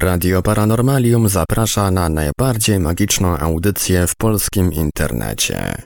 Radio Paranormalium zaprasza na najbardziej magiczną audycję w polskim internecie.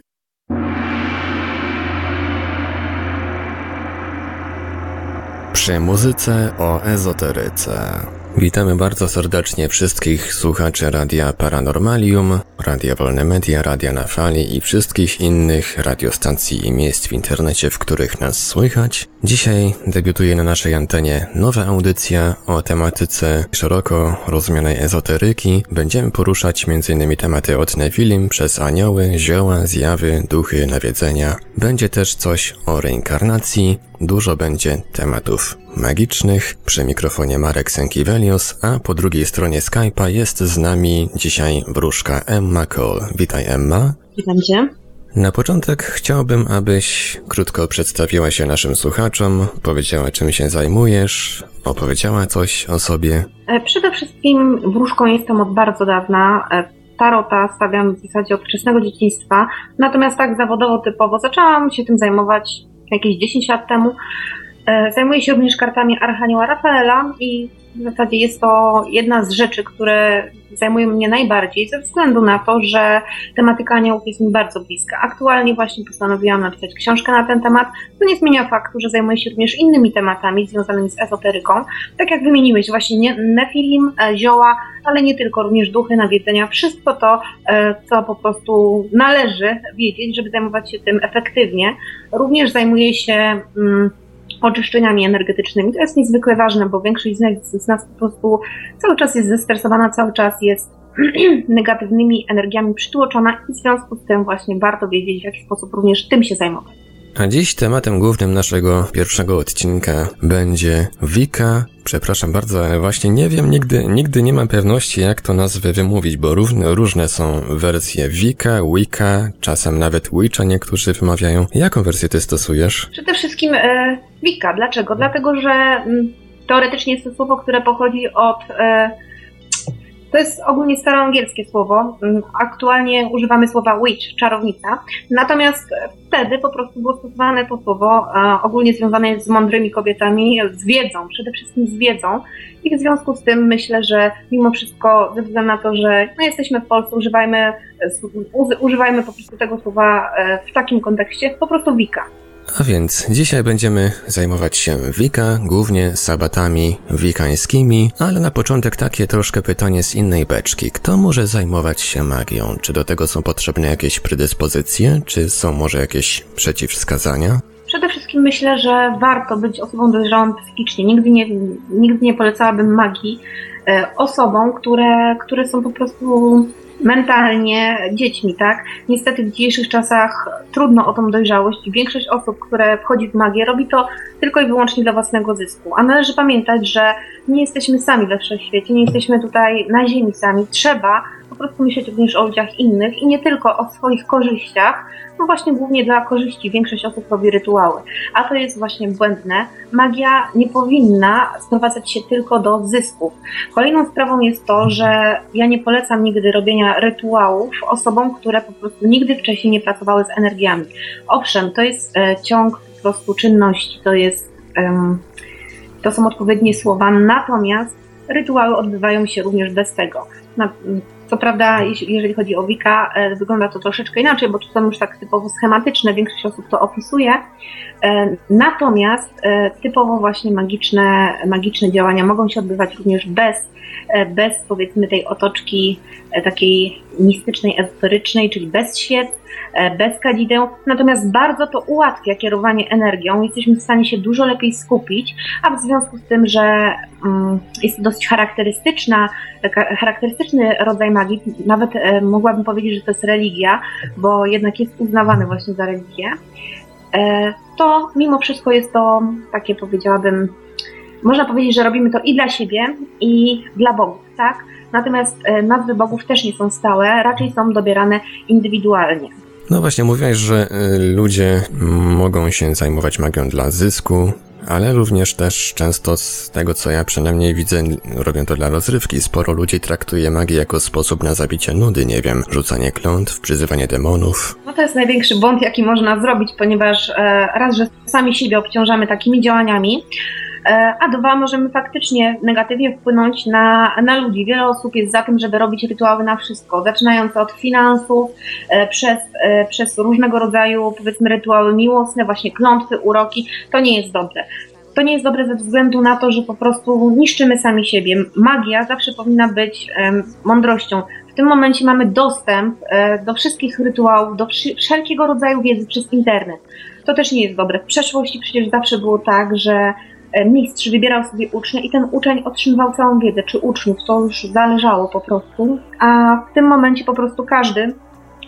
Przy muzyce o ezoteryce. Witamy bardzo serdecznie wszystkich słuchaczy Radia Paranormalium, Radia Wolne Media, Radia na Fali i wszystkich innych radiostacji i miejsc w internecie, w których nas słychać. Dzisiaj debiutuje na naszej antenie nowa audycja o tematyce szeroko rozumianej ezoteryki. Będziemy poruszać m.in. tematy od Nefilim przez anioły, zioła, zjawy, duchy, nawiedzenia. Będzie też coś o reinkarnacji, dużo będzie tematów magicznych. Przy mikrofonie Marek Sękiewelios, a po drugiej stronie Skype'a jest z nami dzisiaj wróżka Emma Cole. Witaj Emma. Witam Cię. Na początek chciałbym, abyś krótko przedstawiła się naszym słuchaczom, powiedziała czym się zajmujesz, opowiedziała coś o sobie. E, przede wszystkim wróżką jestem od bardzo dawna. E, tarota stawiam w zasadzie od wczesnego dzieciństwa, natomiast tak zawodowo typowo zaczęłam się tym zajmować jakieś 10 lat temu. E, zajmuję się również kartami Archanioła Rafaela i w zasadzie jest to jedna z rzeczy, które zajmują mnie najbardziej ze względu na to, że tematyka aniołów jest mi bardzo bliska. Aktualnie właśnie postanowiłam napisać książkę na ten temat, co nie zmienia faktu, że zajmuję się również innymi tematami związanymi z ezoteryką. Tak jak wymieniłeś, właśnie nefilim, e, zioła, ale nie tylko, również duchy, nawiedzenia, wszystko to, e, co po prostu należy wiedzieć, żeby zajmować się tym efektywnie. Również zajmuję się... Mm, oczyszczeniami energetycznymi. To jest niezwykle ważne, bo większość z nas, po prostu cały czas jest zestresowana, cały czas jest negatywnymi energiami przytłoczona i w związku z tym właśnie warto wiedzieć, w jaki sposób również tym się zajmować. A dziś tematem głównym naszego pierwszego odcinka będzie Wika. Przepraszam bardzo, ale właśnie nie wiem, nigdy, nigdy nie mam pewności, jak to nazwę wymówić, bo różne, różne są wersje Wika, Wicca, czasem nawet Wicca niektórzy wymawiają. Jaką wersję ty stosujesz? Przede wszystkim e, Wicca. Dlaczego? Dlatego, że mm, teoretycznie jest to słowo, które pochodzi od... E, to jest ogólnie staroangielskie słowo. Mm, aktualnie używamy słowa witch, czarownica. Natomiast wtedy po prostu było stosowane to słowo ogólnie związane z mądrymi kobietami, z wiedzą, przede wszystkim z wiedzą. I w związku z tym myślę, że mimo wszystko, ze względu na to, że no jesteśmy w Polsce, używajmy, używajmy po prostu tego słowa e, w takim kontekście, po prostu wika. A więc dzisiaj będziemy zajmować się Wika, głównie sabatami wikańskimi, ale na początek takie troszkę pytanie z innej beczki. Kto może zajmować się magią? Czy do tego są potrzebne jakieś predyspozycje, czy są może jakieś przeciwwskazania? Przede wszystkim myślę, że warto być osobą dojrzałą psychicznie. Nigdy nie, nigdy nie polecałabym magii e, osobom, które, które są po prostu mentalnie dziećmi, tak? Niestety w dzisiejszych czasach trudno o tą dojrzałość większość osób, które wchodzi w magię, robi to tylko i wyłącznie dla własnego zysku. A należy pamiętać, że nie jesteśmy sami we wszechświecie, nie jesteśmy tutaj na ziemi sami. Trzeba po prostu myśleć również o ludziach innych i nie tylko o swoich korzyściach, no właśnie głównie dla korzyści większość osób robi rytuały. A to jest właśnie błędne. Magia nie powinna sprowadzać się tylko do zysków. Kolejną sprawą jest to, że ja nie polecam nigdy robienia rytuałów osobom, które po prostu nigdy wcześniej nie pracowały z energiami. Owszem, to jest e, ciąg po prostu czynności, to jest, to są odpowiednie słowa, natomiast rytuały odbywają się również bez tego. Co prawda, jeżeli chodzi o Wika, e, wygląda to troszeczkę inaczej, bo to są już tak typowo schematyczne, większość osób to opisuje. E, natomiast e, typowo właśnie magiczne, magiczne działania mogą się odbywać również bez, bez powiedzmy tej otoczki takiej mistycznej, ezoterycznej, czyli bez świec, bez kadzideł. Natomiast bardzo to ułatwia kierowanie energią. Jesteśmy w stanie się dużo lepiej skupić, a w związku z tym, że mm, jest to dosyć charakterystyczna, charakterystyczny rodzaj magii, nawet mogłabym powiedzieć, że to jest religia, bo jednak jest uznawany właśnie za religię. E, to mimo wszystko jest to takie, powiedziałabym, można powiedzieć, że robimy to i dla siebie, i dla bogów, tak? Natomiast e, nazwy bogów też nie są stałe, raczej są dobierane indywidualnie. No właśnie, mówiłaś, że e, ludzie mogą się zajmować magią dla zysku, ale również też często z tego, co ja przynajmniej widzę, robią to dla rozrywki. Sporo ludzi traktuje magię jako sposób na zabicie nudy, nie wiem, rzucanie klątw, przyzywanie demonów. No to jest największy błąd, jaki można zrobić, ponieważ e, raz, że sami siebie obciążamy takimi działaniami, a dwa, możemy faktycznie negatywnie wpłynąć na, na ludzi. Wiele osób jest za tym, żeby robić rytuały na wszystko, zaczynając od finansów, e, przez, e, przez różnego rodzaju, powiedzmy, rytuały miłosne, właśnie klątwy, uroki. To nie jest dobre to nie jest dobre ze względu na to, że po prostu niszczymy sami siebie. Magia zawsze powinna być mądrością. W tym momencie mamy dostęp e, do wszystkich rytuałów, do wszelkiego rodzaju wiedzy przez internet. To też nie jest dobre. W przeszłości przecież zawsze było tak, że e, mistrz wybierał sobie ucznia i ten uczeń otrzymywał całą wiedzę, czy uczniów, to już zależało po prostu. A w tym momencie po prostu każdy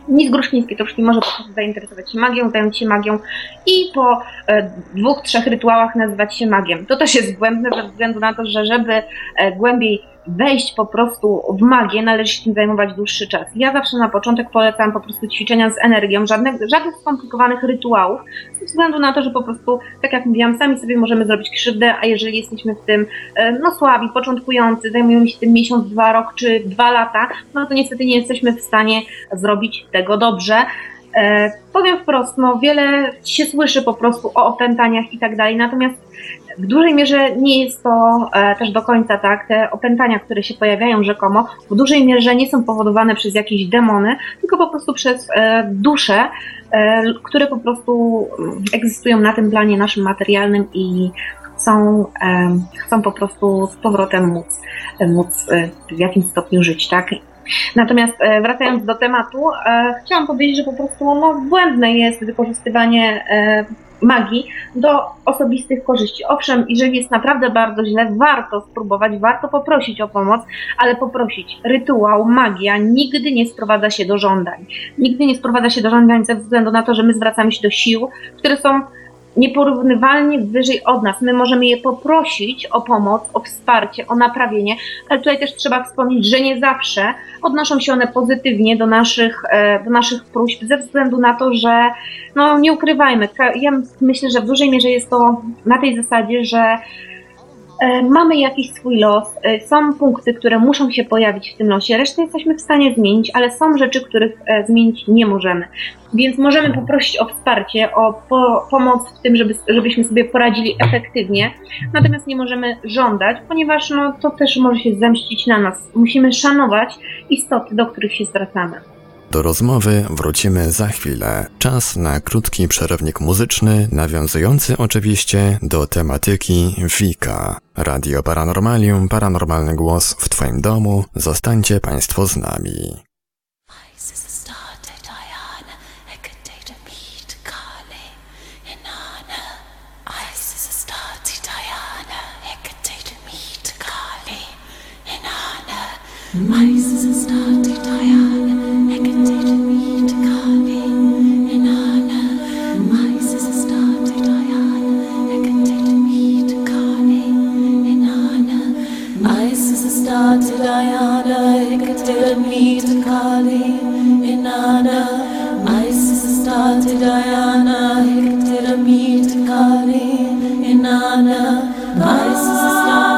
nic Gruszkiński to już nie może po prostu zainteresować się magią, zająć się magią i po e, dwóch, trzech rytuałach nazywać się magiem. To też jest błędne ze względu na to, że żeby e, głębiej wejść po prostu w magię, należy się tym zajmować dłuższy czas. Ja zawsze na początek polecam po prostu ćwiczenia z energią, żadnych, żadnych skomplikowanych rytuałów, ze względu na to, że po prostu, tak jak mówiłam, sami sobie możemy zrobić krzywdę, a jeżeli jesteśmy w tym e, no słabi, początkujący, zajmujemy się tym miesiąc, dwa rok czy dwa lata, no to niestety nie jesteśmy w stanie zrobić tego dobrze. E, powiem wprost, no wiele się słyszy po prostu o opętaniach i tak dalej, natomiast w dużej mierze nie jest to e, też do końca tak. Te opętania, które się pojawiają rzekomo, w dużej mierze nie są powodowane przez jakieś demony, tylko po prostu przez e, dusze, e, które po prostu egzystują na tym planie naszym materialnym i chcą, e, chcą po prostu z powrotem móc, móc e, w jakimś stopniu żyć, tak? Natomiast e, wracając do tematu, e, chciałam powiedzieć, że po prostu no, błędne jest wykorzystywanie e, magii do osobistych korzyści. Owszem, jeżeli jest naprawdę bardzo źle, warto spróbować, warto poprosić o pomoc, ale poprosić. Rytuał, magia nigdy nie sprowadza się do żądań. Nigdy nie sprowadza się do żądań ze względu na to, że my zwracamy się do sił, które są nieporównywalnie wyżej od nas. My możemy je poprosić o pomoc, o wsparcie, o naprawienie, ale tutaj też trzeba wspomnieć, że nie zawsze odnoszą się one pozytywnie do naszych, e, do naszych próśb, ze względu na to, że no nie ukrywajmy, ja myślę, że w dużej mierze jest to na tej zasadzie, że mamy jakiś swój los, e, są punkty, które muszą się pojawić w tym losie, resztę jesteśmy w stanie zmienić, ale są rzeczy, których e, zmienić nie możemy. Więc możemy poprosić o wsparcie, o po pomoc w tym, żeby, żebyśmy sobie poradzili efektywnie, natomiast nie możemy żądać, ponieważ no, to też może się zemścić na nas. Musimy szanować istoty, do których się zwracamy. Do rozmowy wrócimy za chwilę. Czas na krótki przerywnik muzyczny, nawiązujący oczywiście do tematyki Wika. Radio Paranormalium, paranormalny głos w Twoim domu. Zostańcie Państwo z nami. Isis started Diana, Diana, Hecate meet Kali, Inanna. Isis started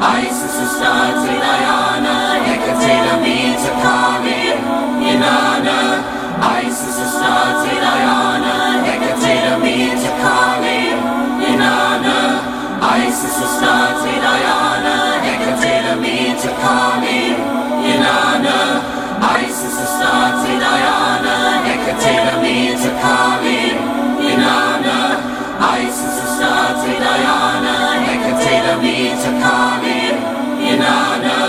Isis is starting Ayana, Hecate means a Kami, Inanna. Isis is starting Ayana, Hecate means a Kami, Inanna. Isis is starting Ayana, Hecate means a Kami, Inanna. Isis is starting Ayana, Hecate means a Kami, Inanna. Adelita Kali, Inanna,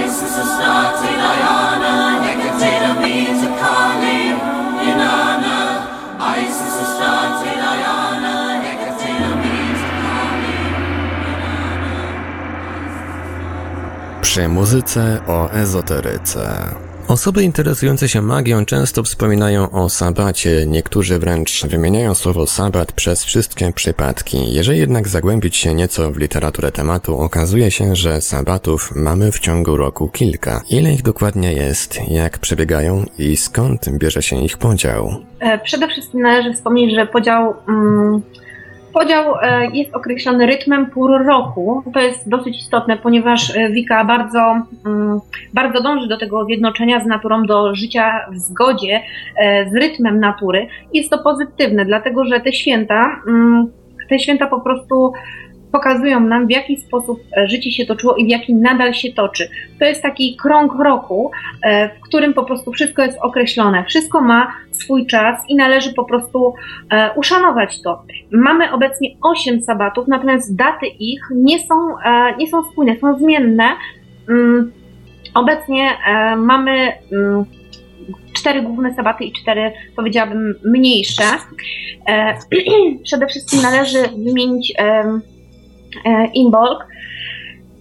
Isis Astarte, Diana, Hecate, Amita Kali, Inanna, Isis Astarte, Diana, Hecate, Amita Kali, Inanna. Przy muzyce o ezoteryce. Osoby interesujące się magią często wspominają o sabacie, niektórzy wręcz wymieniają słowo sabat przez wszystkie przypadki. Jeżeli jednak zagłębić się nieco w literaturę tematu, okazuje się, że sabatów mamy w ciągu roku kilka. Ile ich dokładnie jest, jak przebiegają i skąd bierze się ich podział? E, przede wszystkim należy wspomnieć, że podział. Mm, Podział e, jest określony rytmem pór roku. To jest dosyć istotne, ponieważ e, Wika bardzo, mm, bardzo dąży do tego zjednoczenia z naturą, do życia w zgodzie e, z rytmem natury. Jest to pozytywne, dlatego że te święta, mm, te święta po prostu pokazują nam, w jaki sposób życie się toczyło i w jaki nadal się toczy. To jest taki krąg roku, w którym po prostu wszystko jest określone. Wszystko ma swój czas i należy po prostu e, uszanować to. Mamy obecnie 8 sabatów, natomiast daty ich nie są, nie są spójne, są zmienne. Mm, obecnie mamy mm, cztery główne sabaty i cztery, powiedziałabym, mniejsze. Przede wszystkim należy wymienić E, Imbolg.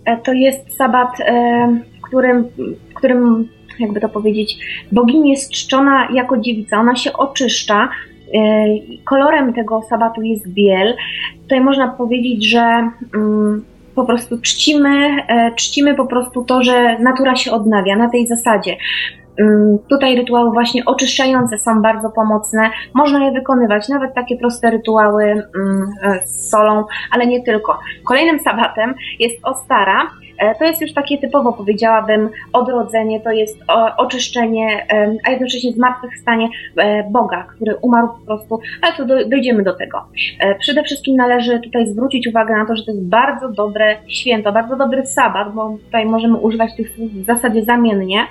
E, to jest sabat, e, w którym, w którym, jakby to powiedzieć, bogini jest czczona jako dziewica. Ona się oczyszcza. Kolorem tego sabatu jest biel. Tutaj można powiedzieć, że mm, po prostu czcimy, czcimy po prostu to, że natura się odnawia na tej zasadzie. Tutaj rytuały właśnie oczyszczające są bardzo pomocne. Można je wykonywać, nawet takie proste rytuały e, z solą, ale nie tylko. Kolejnym sabatem jest Ostara. E, to jest już takie typowo, powiedziałabym, odrodzenie, to jest oczyszczenie, a jednocześnie zmartwychwstanie e, Boga, który umarł po prostu, ale to dojdziemy do tego. Przede wszystkim należy tutaj zwrócić uwagę na to, że to jest bardzo dobre święto, bardzo dobry sabat, bo tutaj możemy używać tych słów w zasadzie zamiennie.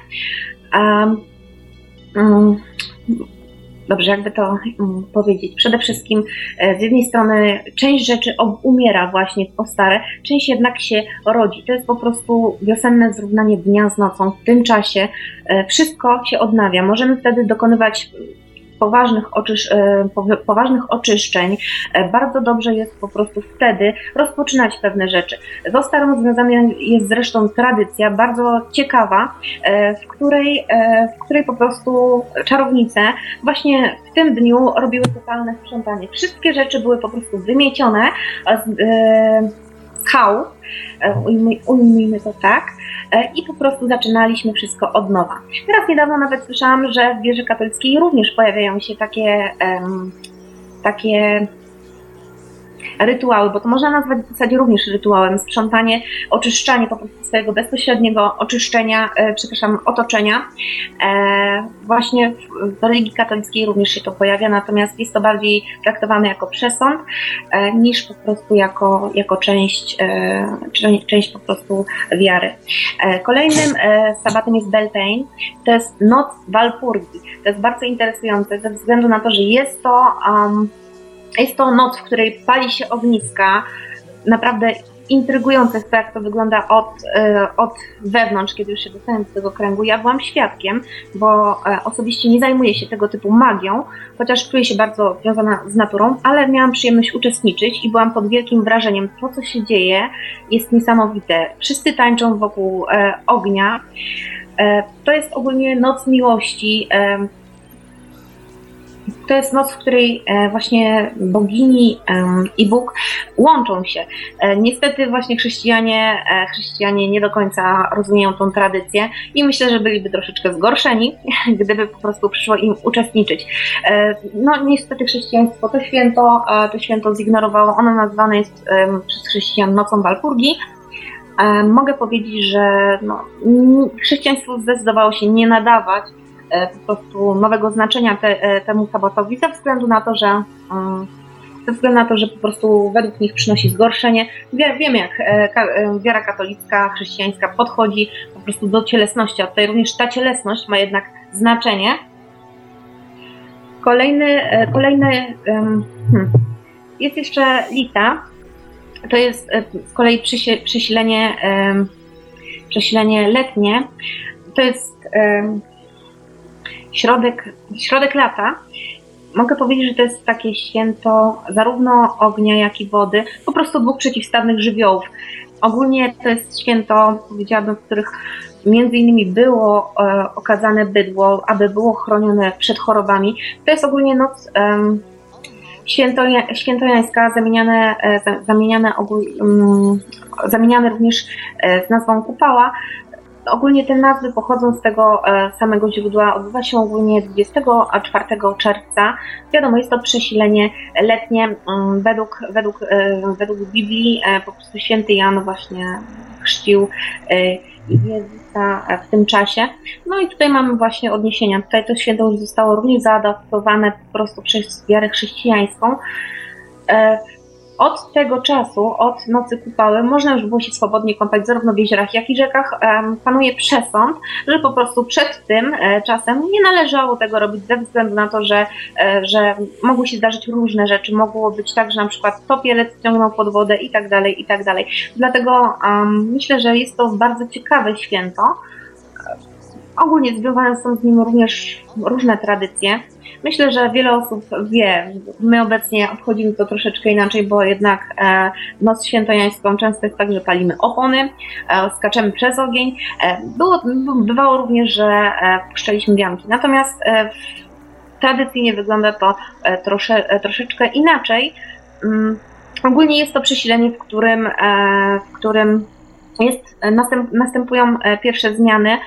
Um, um, dobrze, jakby to um, powiedzieć. Przede wszystkim e, z jednej strony część rzeczy umiera właśnie w postare, część jednak się rodzi. To jest po prostu wiosenne zrównanie dnia z nocą. W tym czasie e, wszystko się odnawia. Możemy wtedy dokonywać poważnych, oczysz, e, poważnych oczyszczeń, e, bardzo dobrze jest po prostu wtedy rozpoczynać pewne rzeczy. Z Ostarą związana jest zresztą tradycja bardzo ciekawa, e, w której, w której po prostu czarownice właśnie w tym dniu robiły totalne sprzątanie. Wszystkie rzeczy były po prostu wymiecione z, z hał, ujmijmy to tak, E, i po prostu zaczynaliśmy wszystko od nowa. Teraz niedawno nawet słyszałam, że w wieży katolickiej również pojawiają się takie, takie rytuały, bo to można nazwać w zasadzie również rytuałem, sprzątanie, oczyszczanie po prostu swojego bezpośredniego oczyszczenia, e, przepraszam, otoczenia. E, właśnie w, religii katolickiej również się to pojawia, natomiast jest to bardziej traktowane jako przesąd e, niż po prostu jako, jako część, część po prostu wiary. Kolejnym sabatem jest Beltane, to jest noc Walpurgi. To jest bardzo interesujące ze względu na to, że jest to um, jest to noc, w której pali się ogniska. Naprawdę intrygujące jest to, jak to wygląda od, e, od wewnątrz, kiedy już się dostałem do tego kręgu. Ja byłam świadkiem, bo e, osobiście nie zajmuję się tego typu magią, chociaż czuję się bardzo związana z naturą, ale miałam przyjemność uczestniczyć i byłam pod wielkim wrażeniem. To, co się dzieje, jest niesamowite. Wszyscy tańczą wokół e, ognia. To jest ogólnie noc miłości to jest noc, w której e, właśnie bogini i Bóg łączą się. E, niestety właśnie chrześcijanie, e, chrześcijanie nie do końca rozumieją tą tradycję i myślę, że byliby troszeczkę zgorszeni, gdyby po prostu przyszło im uczestniczyć. No niestety chrześcijaństwo to święto, to święto zignorowało. Ono nazwane jest przez chrześcijan nocą Walpurgi, Mogę powiedzieć, że no, chrześcijaństwo zdecydowało się nie nadawać E, po prostu nowego znaczenia te, e, temu sabatowi ze względu na to, że mm, ze względu na to, że po prostu według nich przynosi zgorszenie. Wiemy, jak e, wiara katolicka, chrześcijańska podchodzi po prostu do cielesności, a tutaj również ta cielesność ma jednak znaczenie. Kolejny, kolejny hmm, jest jeszcze lita. To jest z kolei przesilenie, przesilenie letnie. To jest środek, środek lata, mogę powiedzieć, że to jest takie święto zarówno ognia, jak i wody, po prostu dwóch przeciwstawnych żywiołów. ogólnie to jest święto, powiedziałabym, w których między innymi było e, okazane bydło, aby było chronione przed chorobami. To jest ogólnie noc e, świętoja, świętojańska, zamieniane, e, zamieniane, ogól, um, zamieniane również e, z nazwą kupała. Ogólnie te nazwy pochodzą z tego e, samego źródła. Odbywa się ogólnie 24 czerwca. Wiadomo, jest to przesilenie letnie. Mm, według, według, e, według Biblii e, po prostu święty Jan właśnie chrzcił Jezusa w tym czasie. No i tutaj mamy właśnie odniesienia. Tutaj to święto już zostało również zaadaptowane po prostu przez wiarę chrześcijańską. Od tego czasu, od nocy kupały, można już było się swobodnie kąpać zarówno w jeziorach, jak i rzekach. Panuje przesąd, że po prostu przed tym e, czasem nie należało tego robić ze względu na to, że, e, że mogły się zdarzyć różne rzeczy. Mogło być tak, że na przykład topielec ciągnął pod wodę i tak dalej, i tak dalej. Dlatego um, myślę, że jest to bardzo ciekawe święto. Ogólnie związane są z nim również różne tradycje. Myślę, że wiele osób wie. My obecnie obchodzimy to troszeczkę inaczej, bo jednak e, noc świętojańską często jest tak, że palimy opony, e, skaczemy przez ogień. E, było, bywało również, że puszczaliśmy wianki. Natomiast tradycyjnie wygląda to trosze, troszeczkę inaczej. Mm, ogólnie jest to przesilenie, w którym, w którym jest, następ, następują pierwsze zmiany.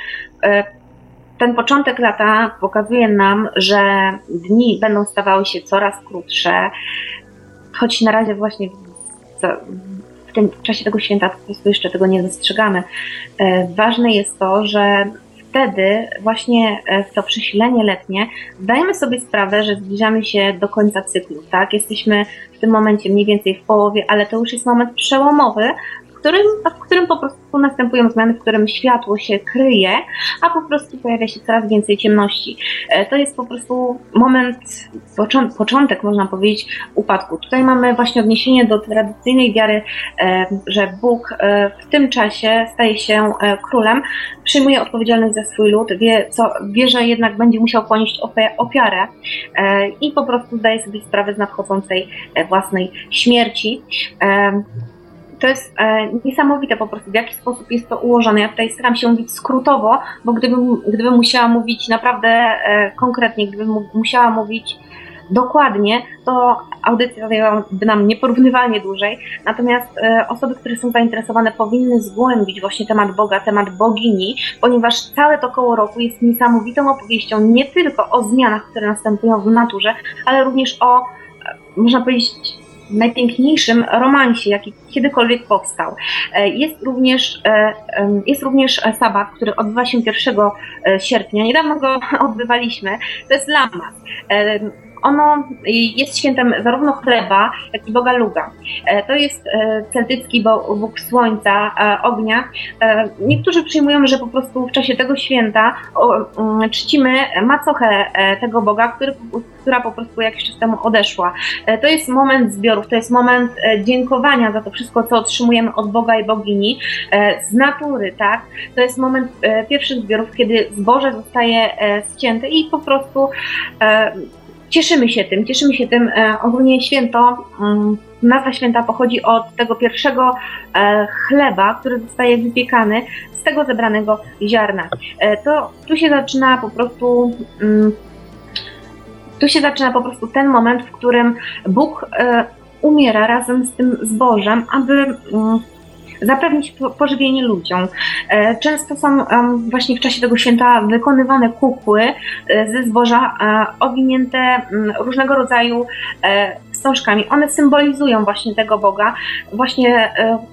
Ten początek lata pokazuje nam, że dni będą stawały się coraz krótsze, choć na razie właśnie w tym w czasie tego święta po prostu jeszcze tego nie dostrzegamy. E, ważne jest to, że wtedy właśnie e, to przesilenie letnie zdajemy sobie sprawę, że zbliżamy się do końca cyklu, tak? Jesteśmy w tym momencie mniej więcej w połowie, ale to już jest moment przełomowy, którym, w którym po prostu następują zmiany, w którym światło się kryje, a po prostu pojawia się coraz więcej ciemności. E, to jest po prostu moment, początek, można powiedzieć, upadku. Tutaj mamy właśnie odniesienie do tradycyjnej wiary, e, że Bóg e, w tym czasie staje się królem, przyjmuje odpowiedzialność za swój lud, wie, co, wie że jednak będzie musiał ponieść ofiarę i po prostu zdaje sobie sprawę z nadchodzącej własnej śmierci to jest e, niesamowite po prostu, w jaki sposób jest to ułożone. Ja tutaj staram się mówić skrótowo, bo gdybym, gdybym musiała mówić naprawdę e, konkretnie, gdybym musiała mówić dokładnie, to audycja zajęłaby nam nieporównywalnie dłużej. Natomiast e, osoby, które są zainteresowane, powinny zgłębić właśnie temat Boga, temat bogini, ponieważ całe to koło roku jest niesamowitą opowieścią nie tylko o zmianach, które następują w naturze, ale również o, e, można powiedzieć, najpiękniejszym romansie, jaki kiedykolwiek powstał. E, jest również, e, jest również sabat, który odbywa się 1 e, sierpnia. Niedawno go odbywaliśmy. To jest Lamas. Ono jest świętem zarówno chleba, jak i Boga Luga. E, to jest e, celtycki Bóg Słońca, e, ognia. Niektórzy przyjmują, że po prostu w czasie tego święta mm, czcimy macochę tego Boga, który, która po prostu jakiś czas temu odeszła. To jest moment zbiorów, to jest moment dziękowania za to wszystko, co otrzymujemy od Boga i bogini z natury, tak? To jest moment pierwszych zbiorów, kiedy zboże zostaje ścięte i po prostu cieszymy się tym, cieszymy się tym. E, ogólnie święto, mm, nazwa święta pochodzi od tego pierwszego e, chleba, który zostaje wypiekany z tego zebranego ziarna. E, to tu się zaczyna po prostu mm, tu się zaczyna po prostu ten moment, w którym Bóg umiera razem z tym zbożem, aby mm, zapewnić pożywienie ludziom. E, często są właśnie w czasie tego święta wykonywane kukły e, ze zboża e, owinięte mm, różnego rodzaju wstążkami. One symbolizują właśnie tego Boga. Właśnie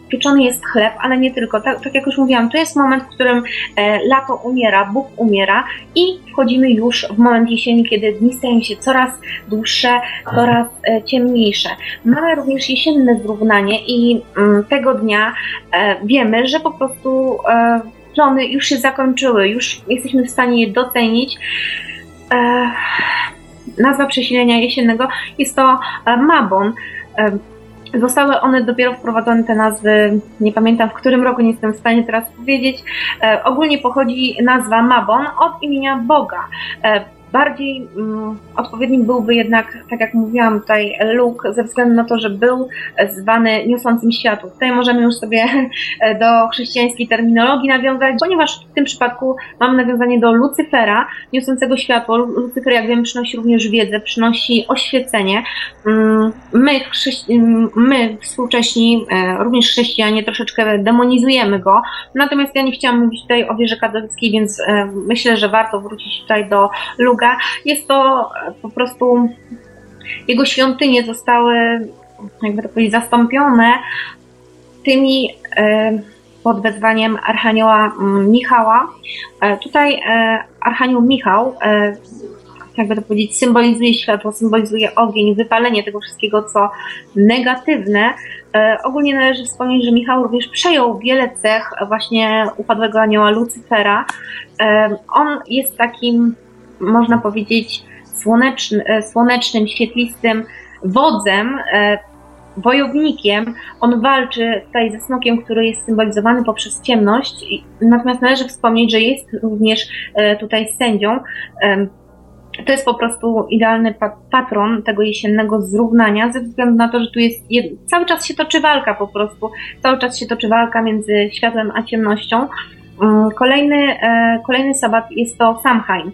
pieczony jest chleb, ale nie tylko. Tak, tak jak już mówiłam, to jest moment, w którym lato umiera, Bóg umiera i wchodzimy już w moment jesieni, kiedy dni stają się coraz dłuższe, coraz ciemniejsze. Mamy również jesienne zrównanie i mm, tego dnia E, wiemy, że po prostu e, plony już się zakończyły, już jesteśmy w stanie je docenić. E, nazwa przesilenia jesiennego jest to Mabon. Zostały one dopiero wprowadzone, te nazwy, nie pamiętam w którym roku, nie jestem w stanie teraz powiedzieć. ogólnie pochodzi nazwa Mabon od imienia Boga. Bardziej odpowiednim byłby jednak, tak jak mówiłam tutaj, Luke, ze względu na to, że był zwany niosącym światło. Tutaj możemy już sobie do chrześcijańskiej terminologii nawiązać, ponieważ w tym przypadku mamy nawiązanie do Lucyfera, niosącego światło. Lucyfer, jak wiemy, przynosi również wiedzę, przynosi oświecenie. Um, my, my współcześni, e, również chrześcijanie, troszeczkę demonizujemy go, natomiast ja nie chciałam mówić tutaj o wierze katolickiej, więc e, myślę, że warto wrócić tutaj do Luga. Jest to e, po prostu jego świątynie zostały, jakby to powiedzieć, zastąpione tymi pod wezwaniem Archanioła mm, Michała. Tutaj Archanioł Michał jakby to powiedzieć, symbolizuje światło, symbolizuje ogień, wypalenie tego wszystkiego, co negatywne. E, ogólnie należy wspomnieć, że Michał również przejął wiele cech właśnie upadłego anioła Lucyfera. E, on jest takim, można powiedzieć, słoneczny, e, słonecznym, świetlistym wodzem, e, wojownikiem. On walczy tutaj ze smokiem, który jest symbolizowany poprzez ciemność. Natomiast należy wspomnieć, że jest również e, tutaj sędzią. To jest po prostu idealny patron tego jesiennego zrównania, ze względu na to, że tu jest cały czas się toczy walka po prostu, cały czas się toczy walka między światłem a ciemnością. Mm, kolejny, kolejny sabat jest to Samhain.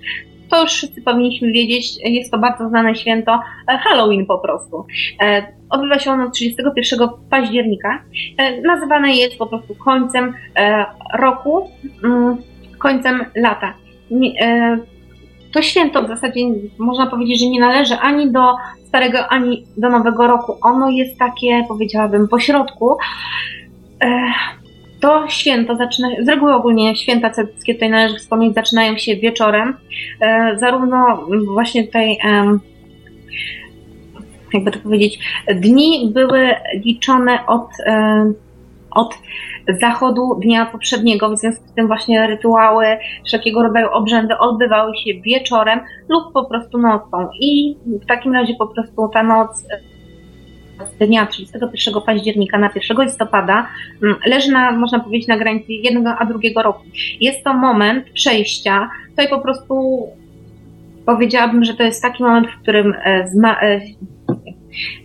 To już wszyscy powinniśmy wiedzieć, jest to bardzo znane święto e, Halloween po prostu. E, odbywa się ono 31 października. Nazywane jest po prostu końcem roku, mm, końcem lata to święto w zasadzie można powiedzieć, że nie należy ani do starego, ani do nowego roku. Ono jest takie, powiedziałabym, pośrodku. To święto zaczyna, z reguły ogólnie święta celtyckie tutaj należy wspomnieć, zaczynają się wieczorem. E, zarówno właśnie tutaj jakby to powiedzieć, dni były liczone od od zachodu dnia poprzedniego, w związku z tym właśnie rytuały, wszelkiego rodzaju obrzędy odbywały się wieczorem lub po prostu nocą. I w takim razie po prostu ta noc z dnia 31 października na 1 listopada mm, leży na, można powiedzieć, na granicy jednego a drugiego roku. Jest to moment przejścia. Tutaj po prostu powiedziałabym, że to jest taki moment, w którym e, e,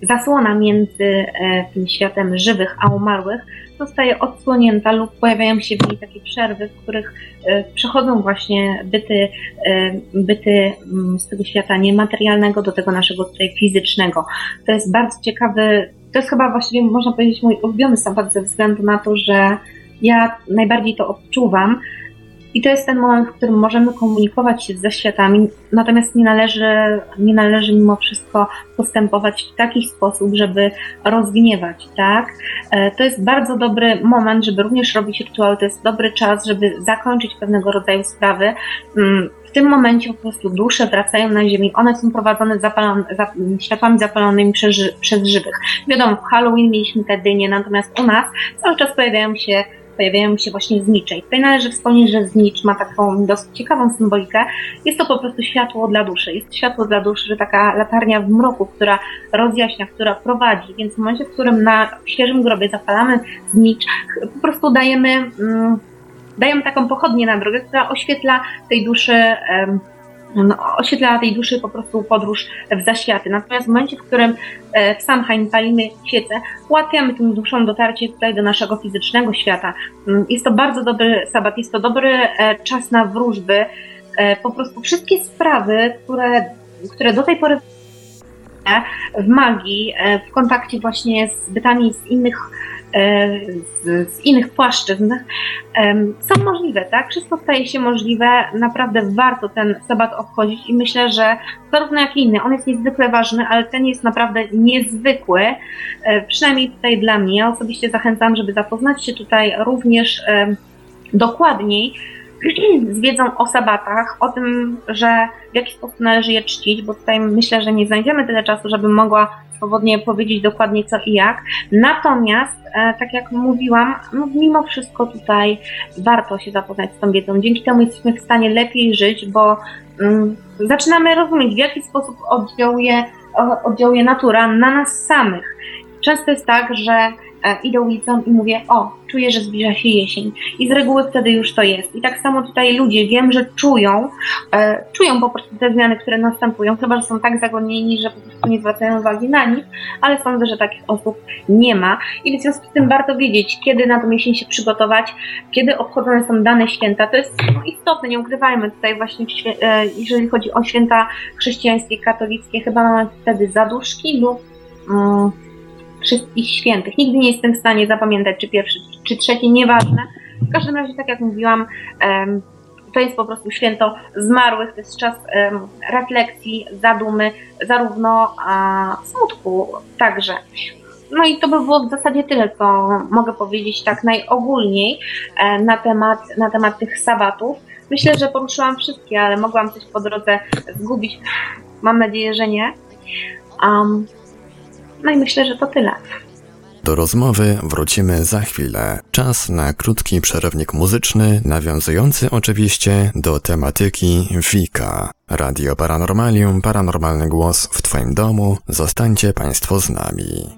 zasłona między e, tym światem żywych a umarłych zostaje odsłonięta lub pojawiają się w niej takie przerwy, w których e, przechodzą właśnie byty, e, byty mm, z tego świata niematerialnego do tego naszego tutaj fizycznego. To jest bardzo ciekawy, to jest chyba właściwie można powiedzieć mój ulubiony sabat ze względu na to, że ja najbardziej to odczuwam, i to jest ten moment, w którym możemy komunikować się ze światami, natomiast nie należy, nie należy mimo wszystko postępować w taki sposób, żeby rozgniewać, tak? E, to jest bardzo dobry moment, żeby również robić rytuały, to jest dobry czas, żeby zakończyć pewnego rodzaju sprawy. Mm, w tym momencie po prostu dusze wracają na ziemię, one są prowadzone zapalone, za, światłami zapalonymi przez, przez żywych. Wiadomo, w Halloween mieliśmy te dynie, natomiast u nas cały czas pojawiają się pojawiają się właśnie znicze. I tutaj należy wspomnieć, że znicz ma taką dosyć ciekawą symbolikę. Jest to po prostu światło dla duszy. Jest światło dla duszy, że taka latarnia w mroku, która rozjaśnia, która prowadzi. Więc w momencie, w którym na świeżym grobie zapalamy znicz, po prostu dajemy, mm, dajemy taką pochodnię na drogę, która oświetla tej duszy no, oświetla tej duszy po prostu podróż w zaświaty. Natomiast w momencie, w którym e, w Samhain palimy świecę, ułatwiamy tym duszom dotarcie tutaj do naszego fizycznego świata. Mm, jest to bardzo dobry sabat, jest to dobry e, czas na wróżby. E, po prostu wszystkie sprawy, które, które do tej pory w magii, w kontakcie właśnie z bytami z innych z, z, innych płaszczyzn są możliwe, tak? Wszystko staje się możliwe, naprawdę warto ten sabat obchodzić i myślę, że zarówno jak i inny, on jest niezwykle ważny, ale ten jest naprawdę niezwykły, e, przynajmniej tutaj dla mnie. Ja osobiście zachęcam, żeby zapoznać się tutaj również dokładniej z wiedzą o sabatach, o tym, że w jaki sposób należy je czcić, bo tutaj myślę, że nie znajdziemy tyle czasu, żebym mogła swobodnie powiedzieć dokładnie co i jak. Natomiast, e, tak jak mówiłam, no mimo wszystko tutaj warto się zapoznać z tą wiedzą. Dzięki temu jesteśmy w stanie lepiej żyć, bo mm, zaczynamy rozumieć, w jaki sposób oddziałuje, oddziałuje natura na nas samych. Często jest tak, że idę ulicą i mówię, o, czuję, że zbliża się jesień. I z reguły wtedy już to jest. I tak samo tutaj ludzie, wiem, że czują, e, czują po prostu te zmiany, które następują, chyba, że są tak zagonieni, że po prostu nie zwracają uwagi na nic, ale sądzę, że takich osób nie ma. I w związku z tym warto wiedzieć, kiedy na tą jesień się przygotować, kiedy obchodzone są dane święta. To jest no, istotne, nie ukrywajmy tutaj właśnie, e, jeżeli chodzi o święta chrześcijańskie, katolickie, chyba mamy wtedy zaduszki lub um, wszystkich świętych. Nigdy nie jestem w stanie zapamiętać, czy pierwszy, czy trzeci, nieważne. W każdym razie, tak jak mówiłam, to jest po prostu święto zmarłych, to jest czas refleksji, zadumy, zarówno smutku także. No i to by było w zasadzie tyle, co mogę powiedzieć tak najogólniej e, na temat, na temat tych sabatów. Myślę, że poruszyłam wszystkie, ale mogłam coś po drodze zgubić. Mam nadzieję, że nie. Um, no i myślę, że to tyle. Do rozmowy wrócimy za chwilę. Czas na krótki przerywnik muzyczny, nawiązujący oczywiście do tematyki Wika. Radio Paranormalium, paranormalny głos w Twoim domu. Zostańcie Państwo z nami.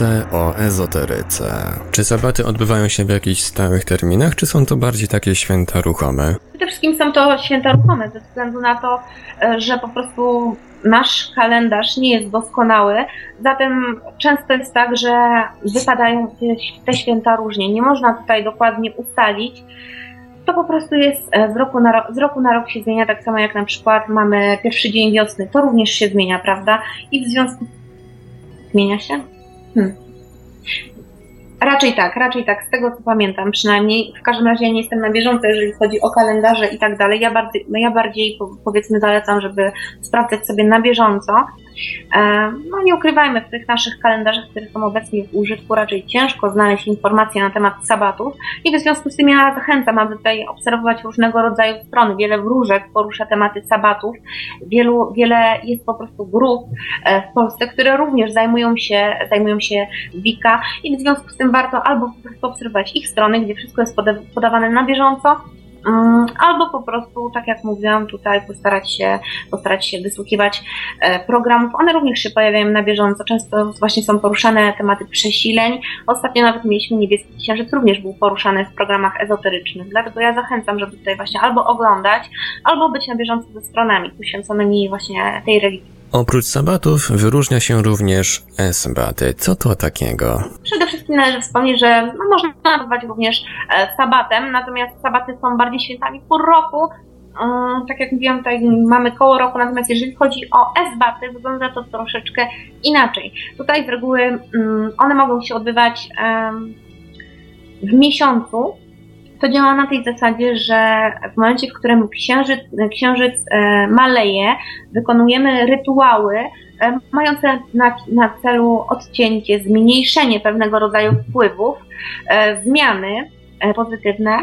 Muzyce o ezoteryce. Czy sabaty odbywają się w jakichś stałych terminach, czy są to bardziej takie święta ruchome? Przede wszystkim są to święta ruchome, ze względu na to, e, że po prostu nasz kalendarz nie jest doskonały, zatem często jest tak, że wypadają te święta różnie. Nie można tutaj dokładnie ustalić, to po prostu jest e, z roku, na rok, z roku na rok się zmienia, tak samo jak na przykład mamy pierwszy dzień wiosny, to również się zmienia, prawda? I w związku z Zmienia się? Hmm. Raczej tak, raczej tak, z tego co pamiętam przynajmniej. W każdym razie ja nie jestem na bieżąco, jeżeli chodzi o kalendarze i tak dalej. Ja bardziej, no ja bardziej powiedzmy zalecam, żeby sprawdzać sobie na bieżąco, no nie ukrywajmy, w tych naszych kalendarzach, które są obecnie w użytku, raczej ciężko znaleźć informacje na temat sabatów i w związku z tym ja zachęcam, aby tutaj obserwować różnego rodzaju strony. Wiele wróżek porusza tematy sabatów, wielu, wiele jest po prostu grup e, w Polsce, które również zajmują się, zajmują się Wika i w związku z tym warto albo po prostu obserwować ich strony, gdzie wszystko jest podawane na bieżąco, albo po prostu, tak jak mówiłam, tutaj postarać się, postarać się wysłuchiwać e, programów. One również się pojawiają na bieżąco. Często właśnie są poruszane tematy przesileń. Ostatnio nawet mieliśmy Niebieski Księżyc, również był poruszany w programach ezoterycznych. Dlatego ja zachęcam, żeby tutaj właśnie albo oglądać, albo być na bieżąco ze stronami poświęconymi właśnie tej religii. Oprócz sabatów wyróżnia się również esbaty. Co to takiego? Przede wszystkim należy wspomnieć, że no, można nazwać również e, sabatem, natomiast sabaty są bardziej świętami pół roku, tak jak mówiłam, tutaj mamy koło roku, natomiast jeżeli chodzi o S-baty, wygląda to troszeczkę inaczej. Tutaj z reguły mm, one mogą się odbywać w miesiącu. To działa na tej zasadzie, że w momencie, w którym księżyc, księżyc e, maleje, wykonujemy rytuały e, mające na, na celu odcięcie, zmniejszenie pewnego rodzaju wpływów, e, zmiany pozytywne.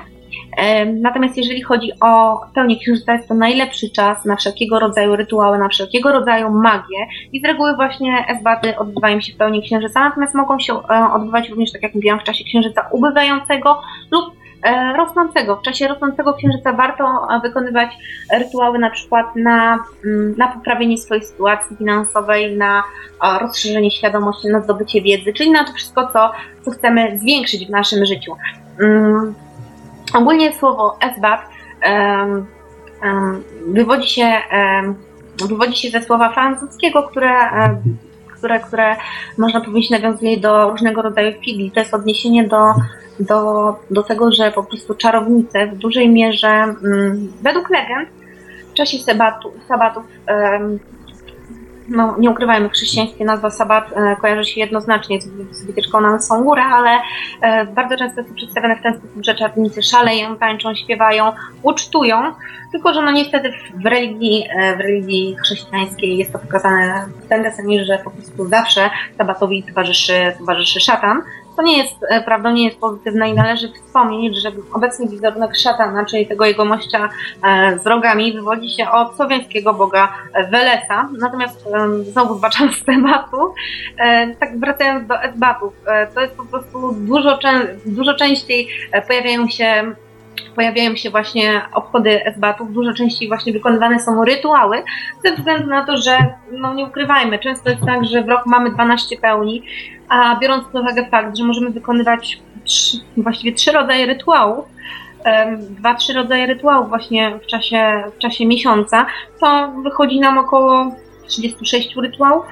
Natomiast jeżeli chodzi o pełnię księżyca, jest to najlepszy czas na wszelkiego rodzaju rytuały, na wszelkiego rodzaju magię. I z reguły właśnie esbaty odbywają się w pełni księżyca, natomiast mogą się odbywać również, tak jak mówiłam, w czasie księżyca ubywającego lub rosnącego. W czasie rosnącego księżyca warto e, wykonywać rytuały na przykład na, mm, na poprawienie swojej sytuacji finansowej, na rozszerzenie świadomości, na zdobycie wiedzy, czyli na to wszystko, co, co chcemy zwiększyć w naszym życiu. Mm, Ogólnie słowo esbat um, um, wywodzi, się, um, wywodzi się ze słowa francuskiego, które, które, można powiedzieć nawiązuje do różnego rodzaju figli. To jest odniesienie do, do, do tego, że po prostu czarownice w dużej mierze, um, według legend, w czasie sabatu, sabatów no, nie ukrywajmy, chrześcijańskie nazwa sabat e, kojarzy się jednoznacznie z, z wytyczką na Songura, ale e, bardzo często to przedstawione w ten sposób, że czarownicy szaleją, tańczą, śpiewają, ucztują, tylko że no niestety w religii, e, w religii chrześcijańskiej jest to pokazane w ten deseń, że po prostu zawsze sabatowi towarzyszy, towarzyszy szatan, to nie jest e, prawdą, nie jest pozytywne i należy wspomnieć, że obecny wizerunek szatana, czyli tego jego mościa e, z rogami, wywodzi się od słowiańskiego boga Welesa. Natomiast znowu zbaczam z tematu, e, tak wracając do esbatów, to jest po prostu dużo, dużo częściej pojawiają się pojawiają się właśnie obchody esbatów, dużo częściej właśnie wykonywane są rytuały, ze względu na to, że, no nie ukrywajmy, często jest tak, że w roku mamy 12 pełni, a biorąc pod uwagę fakt, że możemy wykonywać trzy, właściwie trzy rodzaje rytuałów, dwa, trzy rodzaje rytuałów właśnie w czasie, w czasie miesiąca, to wychodzi nam około 36 rytuałów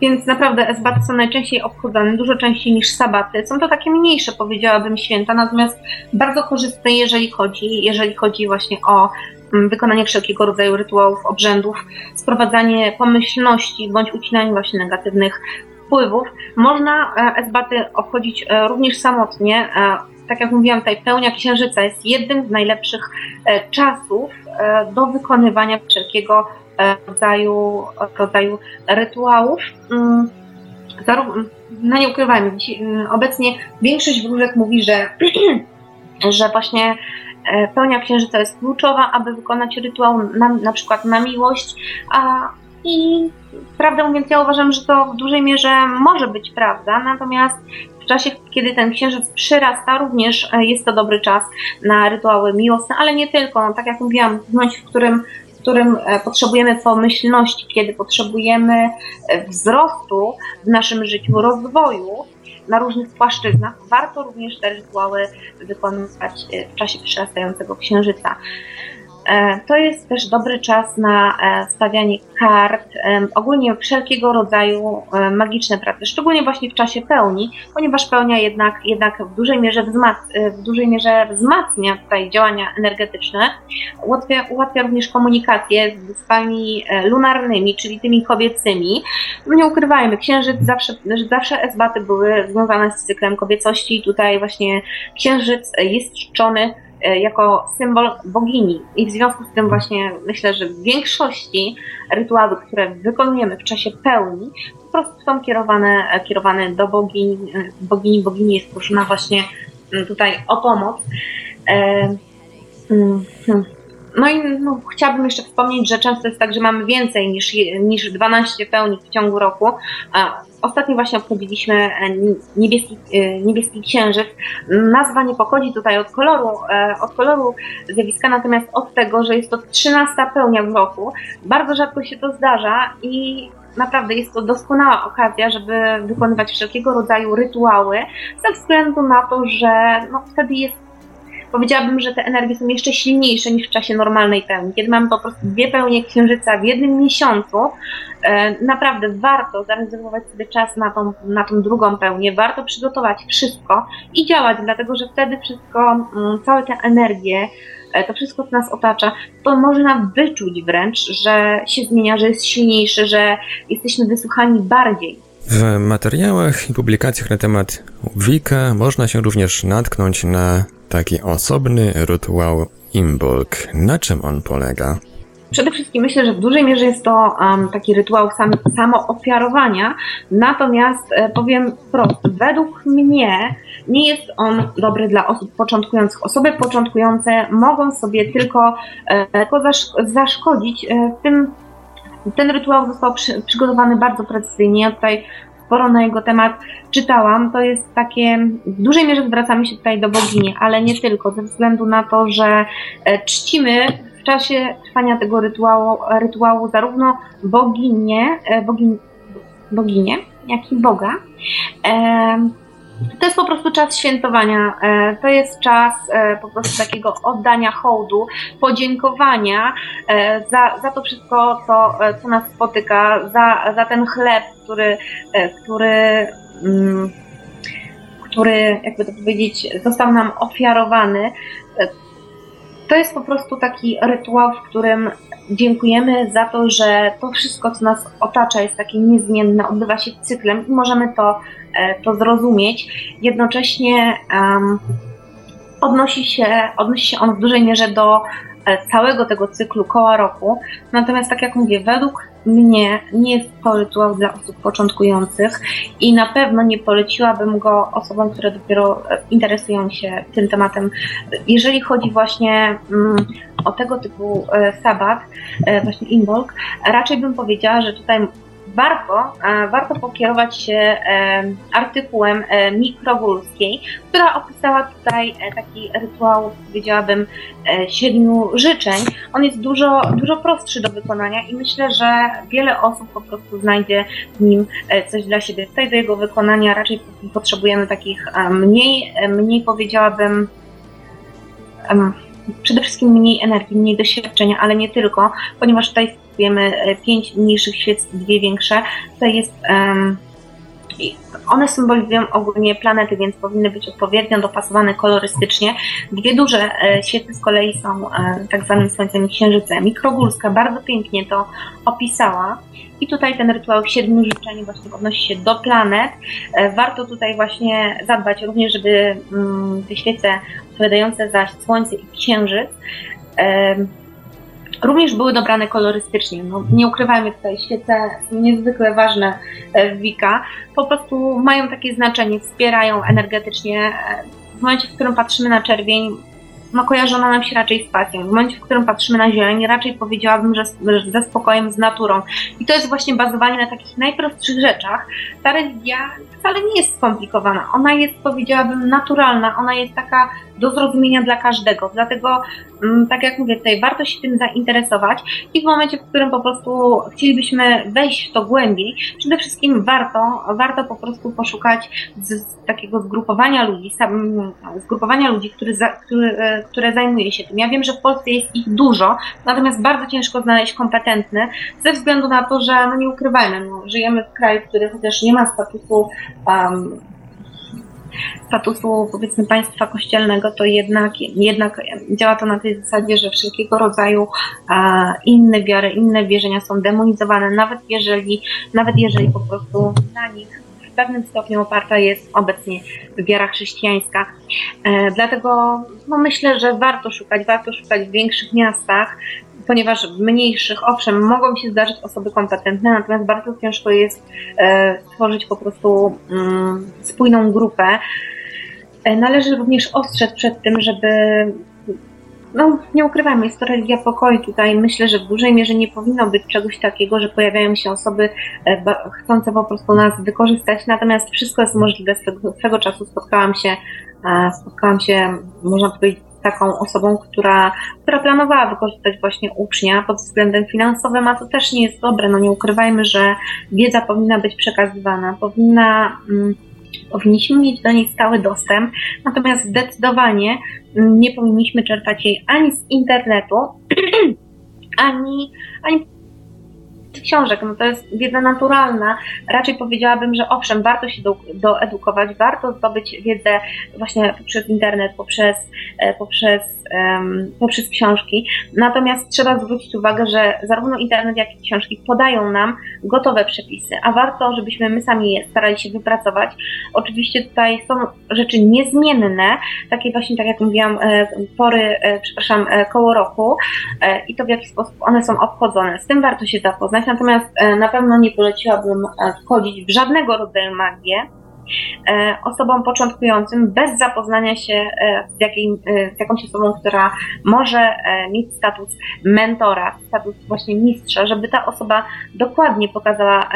więc naprawdę esbaty są najczęściej obchodzone, dużo częściej niż sabaty. Są to takie mniejsze, powiedziałabym, święta, natomiast bardzo korzystne, jeżeli chodzi, jeżeli chodzi właśnie o mm, wykonanie wszelkiego rodzaju rytuałów, obrzędów, sprowadzanie pomyślności bądź ucinanie właśnie negatywnych wpływów. Można e, esbaty obchodzić e, również samotnie. E, tak jak mówiłam, tutaj pełnia księżyca jest jednym z najlepszych czasów do wykonywania wszelkiego rodzaju, rodzaju rytuałów. Mm, no nie ukrywajmy, mm, obecnie większość wróżek mówi, że, że właśnie e, pełnia księżyca jest kluczowa, aby wykonać rytuał na, na przykład na miłość, a i prawdę mówiąc, ja uważam, że to w dużej mierze może być prawda, natomiast w czasie, kiedy ten księżyc przyrasta, również e, jest to dobry czas na rytuały miłosne, ale nie tylko. Tak jak mówiłam, w momencie, w którym którym e, potrzebujemy pomyślności, kiedy potrzebujemy e, wzrostu w naszym życiu, rozwoju na różnych płaszczyznach, warto również te rytuały wykonywać e, w czasie przyrastającego księżyca. E, to jest też dobry czas na e, stawianie kart, ogólnie wszelkiego rodzaju e, magiczne prace, szczególnie właśnie w czasie pełni, ponieważ pełnia jednak, jednak w, dużej mierze wzmac, w dużej mierze wzmacnia tutaj działania energetyczne, ułatwia, ułatwia również komunikację z wyspami lunarnymi, czyli tymi kobiecymi. No nie ukrywajmy, księżyc zawsze, zawsze esbaty były związane z cyklem kobiecości, tutaj właśnie księżyc jest czczony E, jako symbol bogini. I w związku z tym właśnie myślę, że w większości rytuały, które wykonujemy w czasie pełni, po prostu są kierowane, e, kierowane do bogini. E, bogini, bogini jest proszona właśnie mm, tutaj o pomoc. Mm, hmm. No i no, chciałabym jeszcze wspomnieć, że często jest tak, że mamy więcej niż, niż 12 pełni w ciągu roku. Ostatnio właśnie obchodziliśmy e, niebieski, e, niebieski księżyc. Nazwa nie pochodzi tutaj od koloru, e, od koloru zjawiska, natomiast od tego, że jest to 13 pełnia w roku. Bardzo rzadko się to zdarza i naprawdę jest to doskonała okazja, żeby wykonywać wszelkiego rodzaju rytuały, ze względu na to, że no, wtedy jest powiedziałabym, że te energie są jeszcze silniejsze niż w czasie normalnej pełni. Kiedy mamy po prostu dwie pełnie księżyca w jednym miesiącu, e, naprawdę warto zarezerwować sobie czas na tą, na tą drugą pełnię, warto przygotować wszystko i działać, dlatego że wtedy wszystko, mm, całe te energie, to wszystko, co nas otacza, to może nam wyczuć wręcz, że się zmienia, że jest silniejszy, że jesteśmy wysłuchani bardziej. W materiałach i publikacjach na temat Wika można się również natknąć na taki osobny rytuał Imbolg. Na czym on polega? Przede wszystkim myślę, że w dużej mierze jest to um, taki rytuał sam, samoofiarowania, natomiast e, powiem wprost, według mnie nie jest on dobry dla osób początkujących. Osoby początkujące mogą sobie tylko, e, tylko zaszkodzić. E, tym, ten rytuał został przy, przygotowany bardzo precyzyjnie. Ja tutaj sporo na jego temat czytałam. To jest takie, w dużej mierze zwracamy się tutaj do bogini, ale nie tylko, ze względu na to, że czcimy w czasie trwania tego rytuału, rytuału zarówno boginię, e, bogin, boginię, jak i Boga. E, to jest po prostu czas świętowania. E, to jest czas po prostu takiego oddania hołdu, podziękowania za, za to wszystko, co, co nas spotyka, za, za ten chleb, który, który, mm, który, jakby to powiedzieć, został nam ofiarowany to jest po prostu taki rytuał, w którym dziękujemy za to, że to wszystko, co nas otacza, jest takie niezmienne, odbywa się cyklem i możemy to, e, to zrozumieć. Jednocześnie um, odnosi, się, odnosi się on w dużej mierze do e, całego tego cyklu koła roku. Natomiast, tak jak mówię, według mnie nie jest to rytuał dla osób początkujących i na pewno nie poleciłabym go osobom, które dopiero e, interesują się tym tematem. Jeżeli chodzi właśnie mm, o tego typu e, sabat, e, właśnie Imbolg, raczej bym powiedziała, że tutaj warto, warto pokierować się e, artykułem e, Mikrogórskiej, która opisała tutaj e, taki rytuał, powiedziałabym, siedmiu życzeń. On jest dużo, dużo prostszy do wykonania i myślę, że wiele osób po prostu znajdzie w nim coś dla siebie. Tutaj do jego wykonania raczej potrzebujemy takich mniej, mniej powiedziałabym, przede wszystkim mniej energii, mniej doświadczenia, ale nie tylko, ponieważ tutaj kupujemy e, pięć mniejszych świec, dwie większe. To jest um, one symbolizują ogólnie planety, więc powinny być odpowiednio dopasowane kolorystycznie. Dwie duże e, świece z kolei są e, tak zwanym Słońcem i Księżycem. Mikrogórska bardzo pięknie to opisała. I tutaj ten rytuał siedmiu życzeń właśnie odnosi się do planet. Warto tutaj właśnie zadbać również, żeby mm, te świece odpowiadające za Słońce i Księżyc również były dobrane kolorystycznie. No, nie ukrywajmy tutaj, świece są niezwykle ważne w Wika. Po prostu mają takie znaczenie, wspierają energetycznie. W momencie, w którym patrzymy na czerwień, no, kojarzona nam się raczej z pasją. W momencie, w którym patrzymy na zieleń, raczej powiedziałabym, że ze spokojem, z naturą. I to jest właśnie bazowanie na takich najprostszych rzeczach. Ta religia wcale nie jest skomplikowana. Ona jest, powiedziałabym, naturalna. Ona jest taka do zrozumienia dla każdego. Dlatego, mm, tak jak mówię, tutaj warto się tym zainteresować i w momencie, w którym po prostu chcielibyśmy wejść w to głębiej, przede wszystkim warto, warto po prostu poszukać z, z takiego zgrupowania ludzi, sam, zgrupowania ludzi, który, za, który, e, które zajmuje się tym. Ja wiem, że w Polsce jest ich dużo, natomiast bardzo ciężko znaleźć kompetentny, ze względu na to, że, no nie ukrywajmy, no, żyjemy w kraju, który chociaż nie ma statusu um, statusu powiedzmy państwa kościelnego, to jednak, jednak działa to na tej zasadzie, że wszelkiego rodzaju inne wiary, inne wierzenia są demonizowane, nawet jeżeli, nawet jeżeli po prostu na nich w pewnym stopniu oparta jest obecnie wiara chrześcijańska. E, dlatego no, myślę, że warto szukać, warto szukać w większych miastach, ponieważ w mniejszych, owszem, mogą się zdarzyć osoby kompetentne, natomiast bardzo ciężko jest e, stworzyć po prostu mm, spójną grupę. E, należy również ostrzec przed tym, żeby no, nie ukrywajmy, jest to religia pokoju. Tutaj myślę, że w dużej mierze nie powinno być czegoś takiego, że pojawiają się osoby e, chcące po prostu nas wykorzystać, natomiast wszystko jest możliwe. Swego, czasu spotkałam się, spotkałam się, można powiedzieć, taką osobą, która, która planowała wykorzystać właśnie ucznia pod względem finansowym, a to też nie jest dobre. No nie ukrywajmy, że wiedza powinna być przekazywana, powinna. Mm, powinniśmy mieć do niej stały dostęp, natomiast zdecydowanie nie powinniśmy czerpać jej ani z internetu, ani, ani książek, no to jest wiedza naturalna. Raczej powiedziałabym, że owszem, warto się do, doedukować, warto zdobyć wiedzę właśnie poprzez internet, poprzez, e, poprzez, um, poprzez książki. Natomiast trzeba zwrócić uwagę, że zarówno internet, jak i książki podają nam gotowe przepisy, a warto, żebyśmy my sami je starali się wypracować. Oczywiście tutaj są rzeczy niezmienne, takie właśnie, tak jak mówiłam, e, pory, e, przepraszam, koło roku i to w jaki sposób one są obchodzone. Z tym warto się zapoznać, natomiast na pewno nie poleciłabym wchodzić w żadnego rodzaju magię, E, osobom początkującym bez zapoznania się e, z, e, z jakąś osobą, która może mieć status mentora, status właśnie mistrza, żeby ta osoba dokładnie pokazała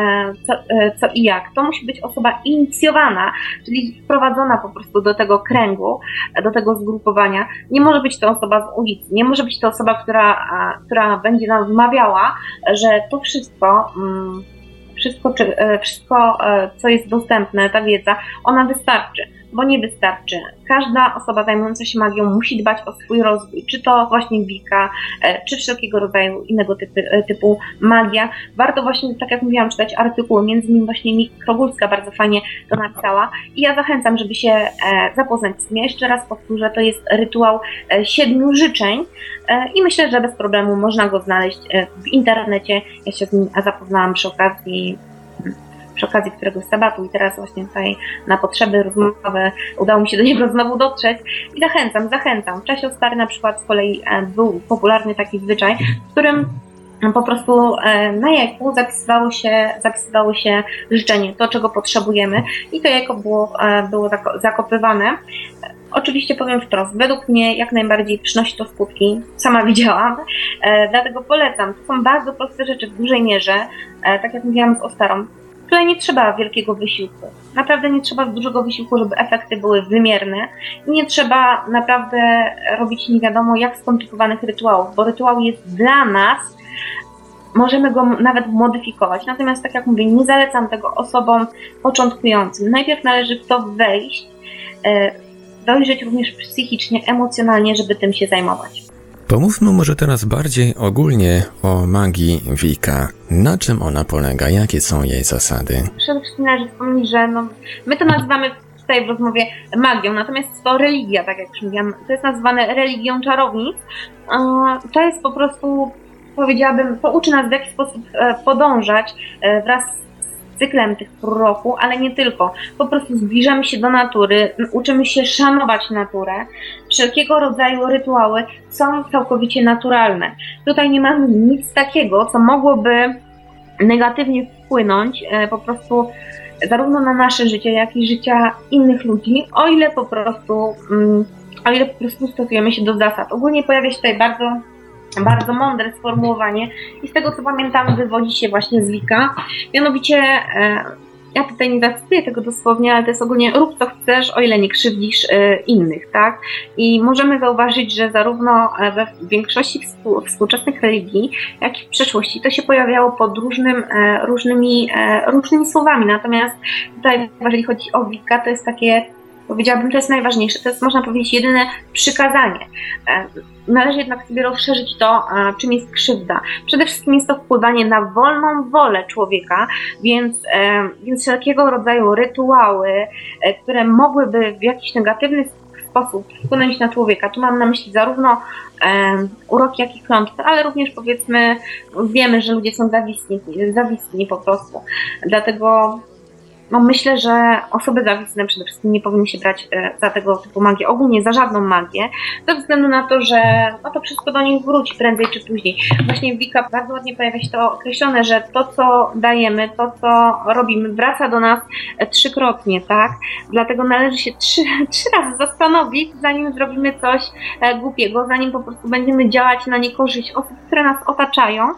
co, co i jak. To musi być osoba inicjowana, czyli wprowadzona po prostu do tego kręgu, do tego zgrupowania. Nie może być to osoba z ulicy, nie może być to osoba, która, która będzie nam wmawiała, że to wszystko. Mm, wszystko, e, wszystko, e, co jest dostępne, ta wiedza, ona wystarczy, bo nie wystarczy. Każda osoba zajmująca się magią musi dbać o swój rozwój, czy to właśnie wika, e, czy wszelkiego rodzaju innego typu, typu magia. Warto właśnie, tak jak mówiłam, czytać artykuły, między innymi właśnie Nik Krogulska bardzo fajnie to napisała i ja zachęcam, żeby się zapoznać z tym. Ja jeszcze raz powtórzę, to jest rytuał siedmiu życzeń, E, i myślę, że bez problemu można go znaleźć e, w internecie. Ja się z nim zapoznałam przy okazji przy okazji któregoś sabatu i teraz właśnie tutaj na potrzeby rozmowy udało mi się do niego znowu dotrzeć i zachęcam, zachęcam. W czasie stary na przykład z kolei e, był popularny taki zwyczaj, w którym po prostu na jajku zapisywało się, zapisywało się życzenie, to czego potrzebujemy i to jajko było, było zakopywane Oczywiście powiem wprost, według mnie jak najbardziej przynosi to skutki, sama widziałam, e, dlatego polecam. To są bardzo proste rzeczy w dużej mierze, e, tak jak mówiłam z Ostarą. Tutaj nie trzeba wielkiego wysiłku. Naprawdę nie trzeba dużego wysiłku, żeby efekty były wymierne i nie trzeba naprawdę robić nie wiadomo jak skomplikowanych rytuałów, bo rytuał jest dla nas możemy go nawet modyfikować. Natomiast, tak jak mówię, nie zalecam tego osobom początkującym. Najpierw należy w to wejść, e, dojrzeć również psychicznie, emocjonalnie, żeby tym się zajmować. Pomówmy może teraz bardziej ogólnie o magii Wika. Na czym ona polega? Jakie są jej zasady? Przede wszystkim należy wspomnieć, że no, my to nazywamy tutaj w rozmowie magią, natomiast to religia, tak jak już mówiłam, to jest nazywane religią czarownic. To jest po prostu, powiedziałabym, to uczy nas w jaki sposób e, podążać e, wraz z cyklem tych pół roku, ale nie tylko. Po prostu zbliżamy się do natury, uczymy się szanować naturę. Wszelkiego rodzaju rytuały są całkowicie naturalne. Tutaj nie mamy nic takiego, co mogłoby negatywnie wpłynąć e, po prostu zarówno na nasze życie, jak i życia innych ludzi, o ile po prostu, mm, o ile po prostu stosujemy się do zasad. Ogólnie pojawia się tutaj bardzo bardzo mądre sformułowanie i z tego co pamiętam wywodzi się właśnie z Wika. Mianowicie, e, ja tutaj nie zacytuję tego dosłownie, ale to jest ogólnie rób co chcesz, o ile nie krzywdzisz e, innych, tak? I możemy zauważyć, że zarówno we większości współczesnych religii, jak i w przeszłości to się pojawiało pod różnym, e, różnymi, różnymi słowami. Natomiast tutaj, jeżeli chodzi o Wika, to jest takie powiedziałabym, to jest najważniejsze. To jest, można powiedzieć, jedyne przykazanie. E, należy jednak sobie rozszerzyć to, e, czym jest krzywda. Przede wszystkim jest to wpływanie na wolną wolę człowieka, więc, e, więc wszelkiego rodzaju rytuały, które mogłyby w jakiś negatywny sposób wpłynąć na człowieka. Tu mam na myśli zarówno uroki, jak i klątwy, ale również powiedzmy, wiemy, że ludzie są zawistni, zawistni po prostu. Dlatego no myślę, że osoby zawisne przede wszystkim nie powinny się brać e, za tego typu magię, ogólnie za żadną magię, ze względu na to, że no to wszystko do nich wróci prędzej czy później. Właśnie w Wika bardzo ładnie pojawia się to określone, że to, co dajemy, to, co robimy, wraca do nas e, trzykrotnie, tak? Dlatego należy się trzy, trzy razy zastanowić, zanim zrobimy coś e, głupiego, zanim po prostu będziemy działać na niekorzyść osób, które nas otaczają,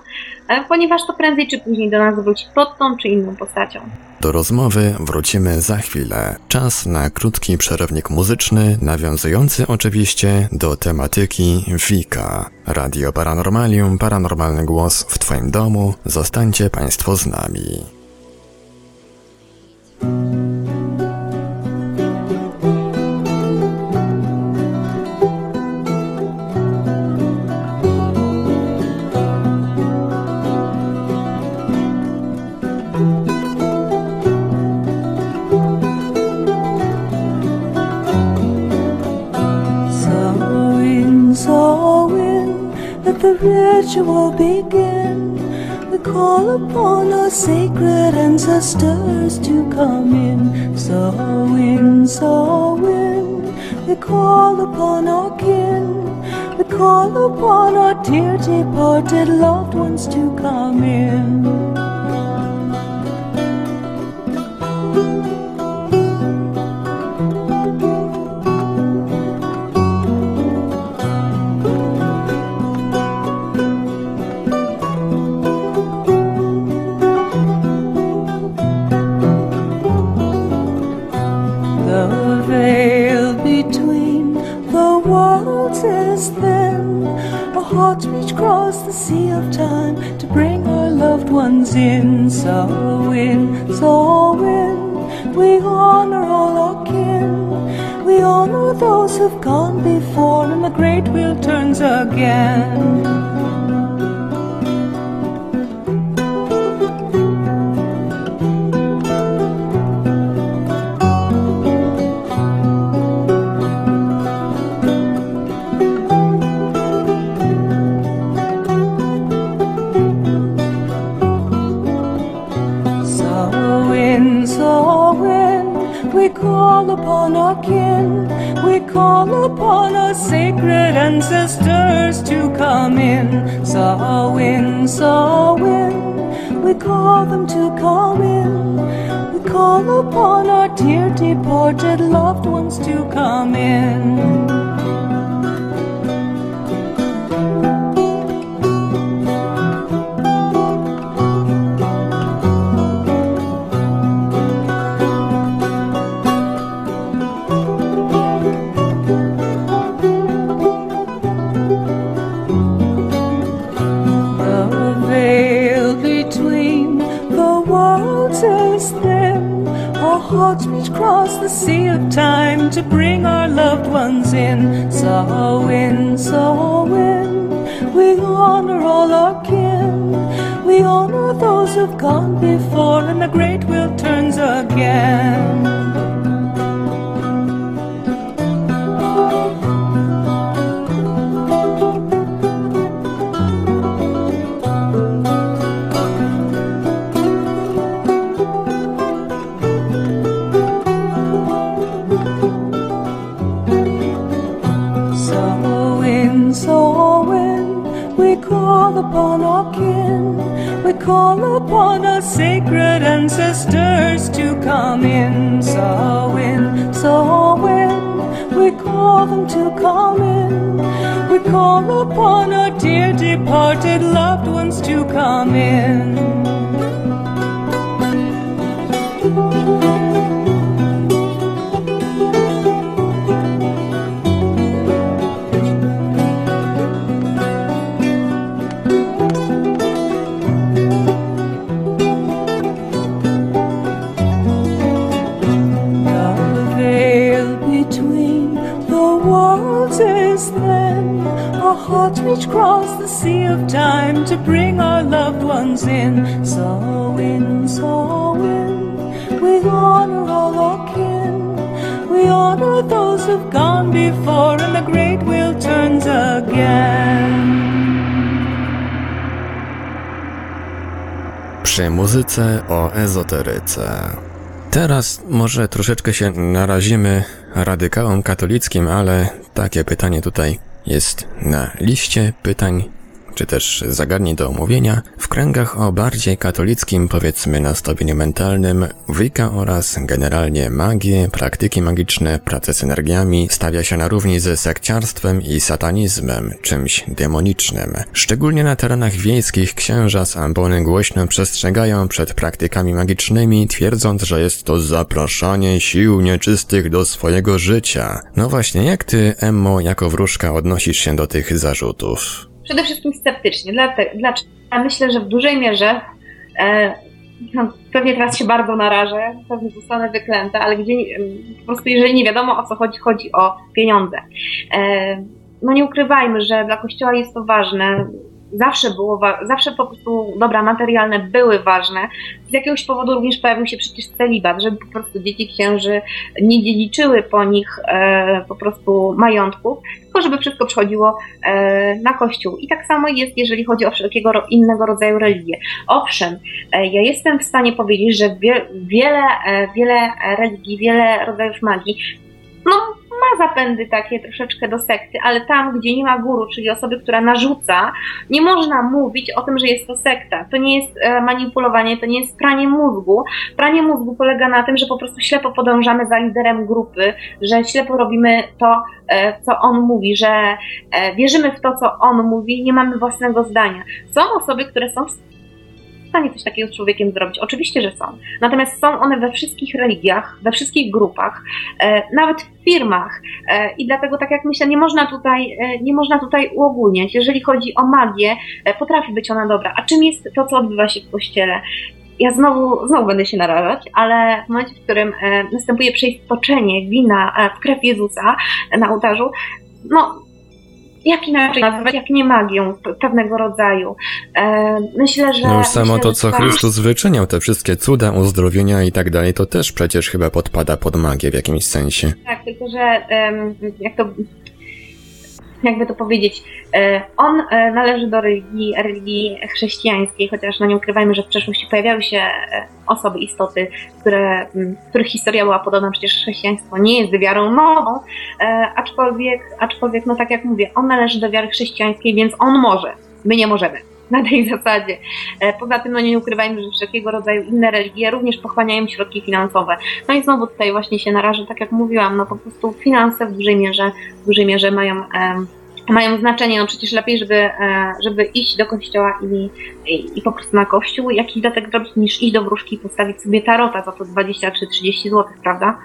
ponieważ to prędzej czy później do nas wróci pod tą czy inną postacią. Do rozmowy wrócimy za chwilę. Czas na krótki przerywnik muzyczny, nawiązujący oczywiście do tematyki Wika. Radio Paranormalium, paranormalny głos w Twoim domu. Zostańcie Państwo z nami. The ritual begin. We call upon our sacred ancestors to come in. So in, so in. We call upon our kin. We call upon our dear departed loved ones to come in. Sea of time to bring our loved ones in. So in, so in, we honor all our kin. We honor those who've gone before, and the great wheel turns again. Ancestors to come in. Saw in, saw in, we call them to come in. We call upon our dear departed loved ones to come in. Teraz może troszeczkę się narazimy radykałom katolickim, ale takie pytanie tutaj jest na liście pytań czy też zagadnień do omówienia kręgach o bardziej katolickim, powiedzmy nastawieniu mentalnym, Wicca oraz generalnie magię, praktyki magiczne, pracę z energiami stawia się na równi ze sekciarstwem i satanizmem, czymś demonicznym. Szczególnie na terenach wiejskich księża z ambony głośno przestrzegają przed praktykami magicznymi, twierdząc, że jest to zapraszanie sił nieczystych do swojego życia. No właśnie, jak ty, Emmo, jako wróżka odnosisz się do tych zarzutów? przede wszystkim sceptycznie. Dlaczego? Myślę, że w dużej mierze, e, no, pewnie teraz się bardzo narażę, pewnie zostanę wyklęta, ale gdzie, po prostu jeżeli nie wiadomo o co chodzi, chodzi o pieniądze. E, no nie ukrywajmy, że dla Kościoła jest to ważne. Zawsze było, zawsze po prostu dobra materialne były ważne. Z jakiegoś powodu również pojawił się przecież celibat, żeby po prostu dzieci księży nie dziedziczyły po nich e, po prostu majątków, tylko żeby wszystko przechodziło e, na kościół. I tak samo jest, jeżeli chodzi o wszelkiego innego rodzaju religie. Owszem, e, ja jestem w stanie powiedzieć, że wie, wiele, e, wiele religii, wiele rodzajów magii no, ma zapędy takie troszeczkę do sekty, ale tam, gdzie nie ma guru, czyli osoby, która narzuca, nie można mówić o tym, że jest to sekta. To nie jest e, manipulowanie, to nie jest pranie mózgu. Pranie mózgu polega na tym, że po prostu ślepo podążamy za liderem grupy, że ślepo robimy to, e, co on mówi, że e, wierzymy w to, co on mówi, nie mamy własnego zdania. Są osoby, które są w stanie coś takiego z człowiekiem zrobić. Oczywiście, że są. Natomiast są one we wszystkich religiach, we wszystkich grupach, e, nawet w firmach. E, I dlatego, tak jak myślę, nie można tutaj, e, nie można tutaj uogólniać. Jeżeli chodzi o magię, potrafi być ona dobra. A czym jest to, co odbywa się w kościele? ja znowu, znowu będę się narażać, ale w momencie, w którym następuje przeistoczenie wina w krew Jezusa na ołtarzu, no jak inaczej nazwać, jak nie magią pewnego rodzaju. E, myślę, że... No już samo myślę, to, co Chrystus wyczyniał, te wszystkie cuda, uzdrowienia i tak dalej, to też przecież chyba podpada pod magię w jakimś sensie. Tak, tylko że jak to jakby to powiedzieć, e, on e, należy do religii, religii chrześcijańskiej, chociaż no nie ukrywajmy, że w przeszłości pojawiały się e, osoby, istoty, które, których historia była podobna, przecież chrześcijaństwo nie jest wiarą nową, aczkolwiek, aczkolwiek, no tak jak mówię, on należy do wiary chrześcijańskiej, więc on może, my nie możemy na tej zasadzie. E, poza tym, no nie ukrywajmy, że wszelkiego rodzaju inne religie również pochłaniają środki finansowe. No i znowu tutaj właśnie się narażę, tak jak mówiłam, no po prostu finanse w dużej mierze, w dużej mierze mają mają znaczenie, no przecież lepiej, żeby, e, żeby iść do kościoła i, i, i po prostu na kościół jakiś datek zrobić, niż iść do wróżki i postawić sobie tarota za to 20 czy 30 zł, prawda?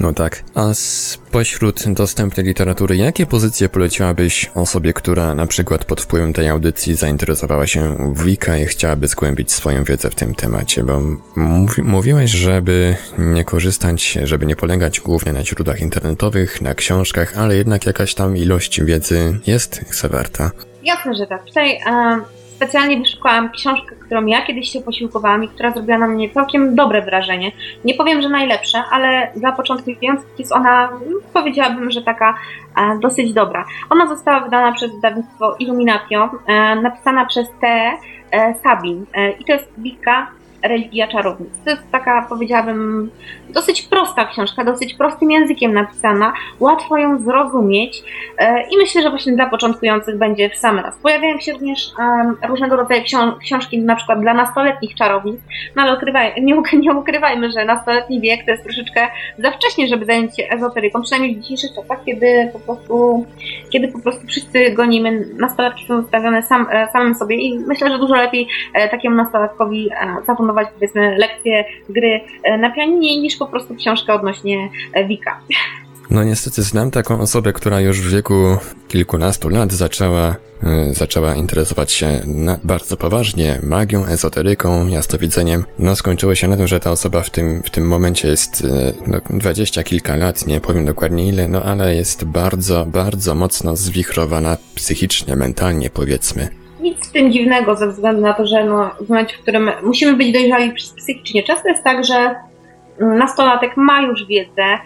No tak. A spośród dostępnej literatury, jakie pozycje poleciłabyś osobie, która na przykład pod wpływem tej audycji zainteresowała się Wika i chciałaby zgłębić swoją wiedzę w tym temacie? Bo mówi, mówiłeś, żeby nie korzystać, żeby nie polegać głównie na źródłach internetowych, na książkach, ale jednak jakaś tam ilość wiedzy jest zawarta. Jasne, że tak. Tutaj um specjalnie wyszukałam książkę, którą ja kiedyś się posiłkowałam i która zrobiła na mnie całkiem dobre wrażenie. Nie powiem, że najlepsze, ale dla początkujących jest ona, powiedziałabym, że taka e, dosyć dobra. Ona została wydana przez wydawnictwo Illuminatio, e, napisana przez T. E, Sabin i to jest Wika Religia Czarownic. To jest taka, powiedziałabym, dosyć prosta książka, dosyć prostym językiem napisana, łatwo ją zrozumieć e, i myślę, że właśnie dla początkujących będzie w sam raz. Pojawiają się również um, różnego rodzaju książki, na przykład dla nastoletnich czarownic, no ale ukrywaj, nie, nie ukrywajmy, że nastoletni wiek to jest troszeczkę za wcześnie, żeby zająć się ezoteryką, przynajmniej w dzisiejszych czasach, kiedy po prostu, kiedy po prostu wszyscy gonimy, nastolatki są zostawione sam, e, samym sobie i myślę, że dużo lepiej e, takiemu nastolatkowi zafundować powiedzmy lekcje gry na pianinie niż po prostu książkę odnośnie Wika. No niestety znam taką osobę, która już w wieku kilkunastu lat zaczęła, y, zaczęła interesować się na, bardzo poważnie magią, ezoteryką, jasnowidzeniem. No skończyło się na tym, że ta osoba w tym, w tym momencie jest no, dwadzieścia kilka lat, nie powiem dokładnie ile, no ale jest bardzo, bardzo mocno zwichrowana psychicznie, mentalnie powiedzmy. Nic w tym dziwnego ze względu na to, że no, w momencie, w którym musimy być dojrzali psychicznie. Często jest tak, że nastolatek ma już wiedzę,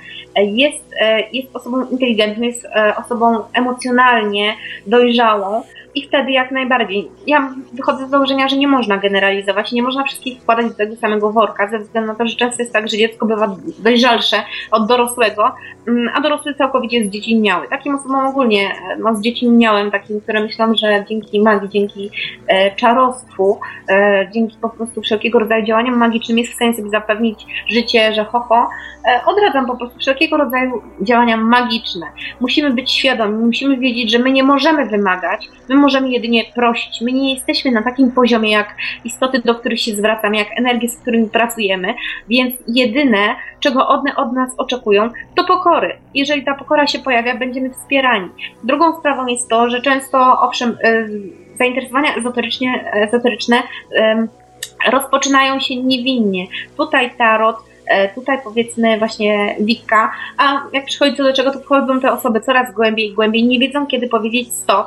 jest, jest osobą inteligentną, jest e, osobą emocjonalnie dojrzałą i wtedy jak najbardziej. Ja wychodzę z założenia, że nie można generalizować, nie można wszystkich wkładać do tego samego worka, ze względu na to, że często jest tak, że dziecko bywa dojrzalsze od dorosłego, mm, a dorosły całkowicie zdziecinniały. Takim osobom ogólnie no, zdziecinniałem, takim, które myślą, że dzięki magii, dzięki e, czarostwu, e, dzięki po prostu wszelkiego rodzaju działaniom magicznym jest w stanie sobie zapewnić życie, że ho, ho. E, odradzam po prostu wszelkiego rodzaju działania magiczne. Musimy być świadomi, musimy wiedzieć, że my nie możemy wymagać, my możemy jedynie prosić. My nie jesteśmy na takim poziomie jak istoty, do których się zwracamy, jak energie, z którymi pracujemy, więc jedyne, czego one od nas oczekują, to pokory. Jeżeli ta pokora się pojawia, będziemy wspierani. Drugą sprawą jest to, że często, owszem, y, zainteresowania ezoteryczne rozpoczynają się niewinnie. Tutaj tarot, tutaj powiedzmy właśnie wikka, a jak przychodzi co do czego, to wchodzą te osoby coraz głębiej i głębiej, nie wiedzą kiedy powiedzieć stop,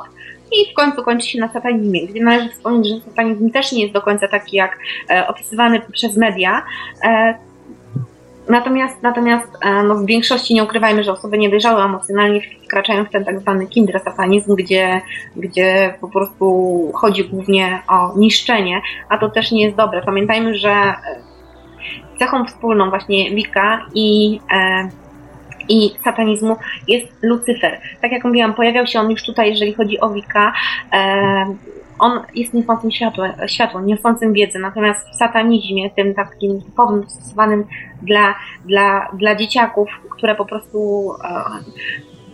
i w końcu kończy się na satanizmie, gdzie należy wspomnieć, że satanizm też nie jest do końca taki jak e, opisywany przez media. E, natomiast natomiast e, no, w większości nie ukrywajmy, że osoby niedojrzałe emocjonalnie wkraczają w ten tak zwany kinder satanizm, gdzie, gdzie po prostu chodzi głównie o niszczenie, a to też nie jest dobre. Pamiętajmy, że e, cechą wspólną właśnie Wika i e, i satanizmu jest Lucyfer. Tak jak mówiłam, pojawiał się on już tutaj, jeżeli chodzi o Wika. E, on jest niosącym światło, światło, niosącym wiedzę, natomiast w satanizmie, tym takim typowym, stosowanym dla, dla, dla dzieciaków, które po prostu e,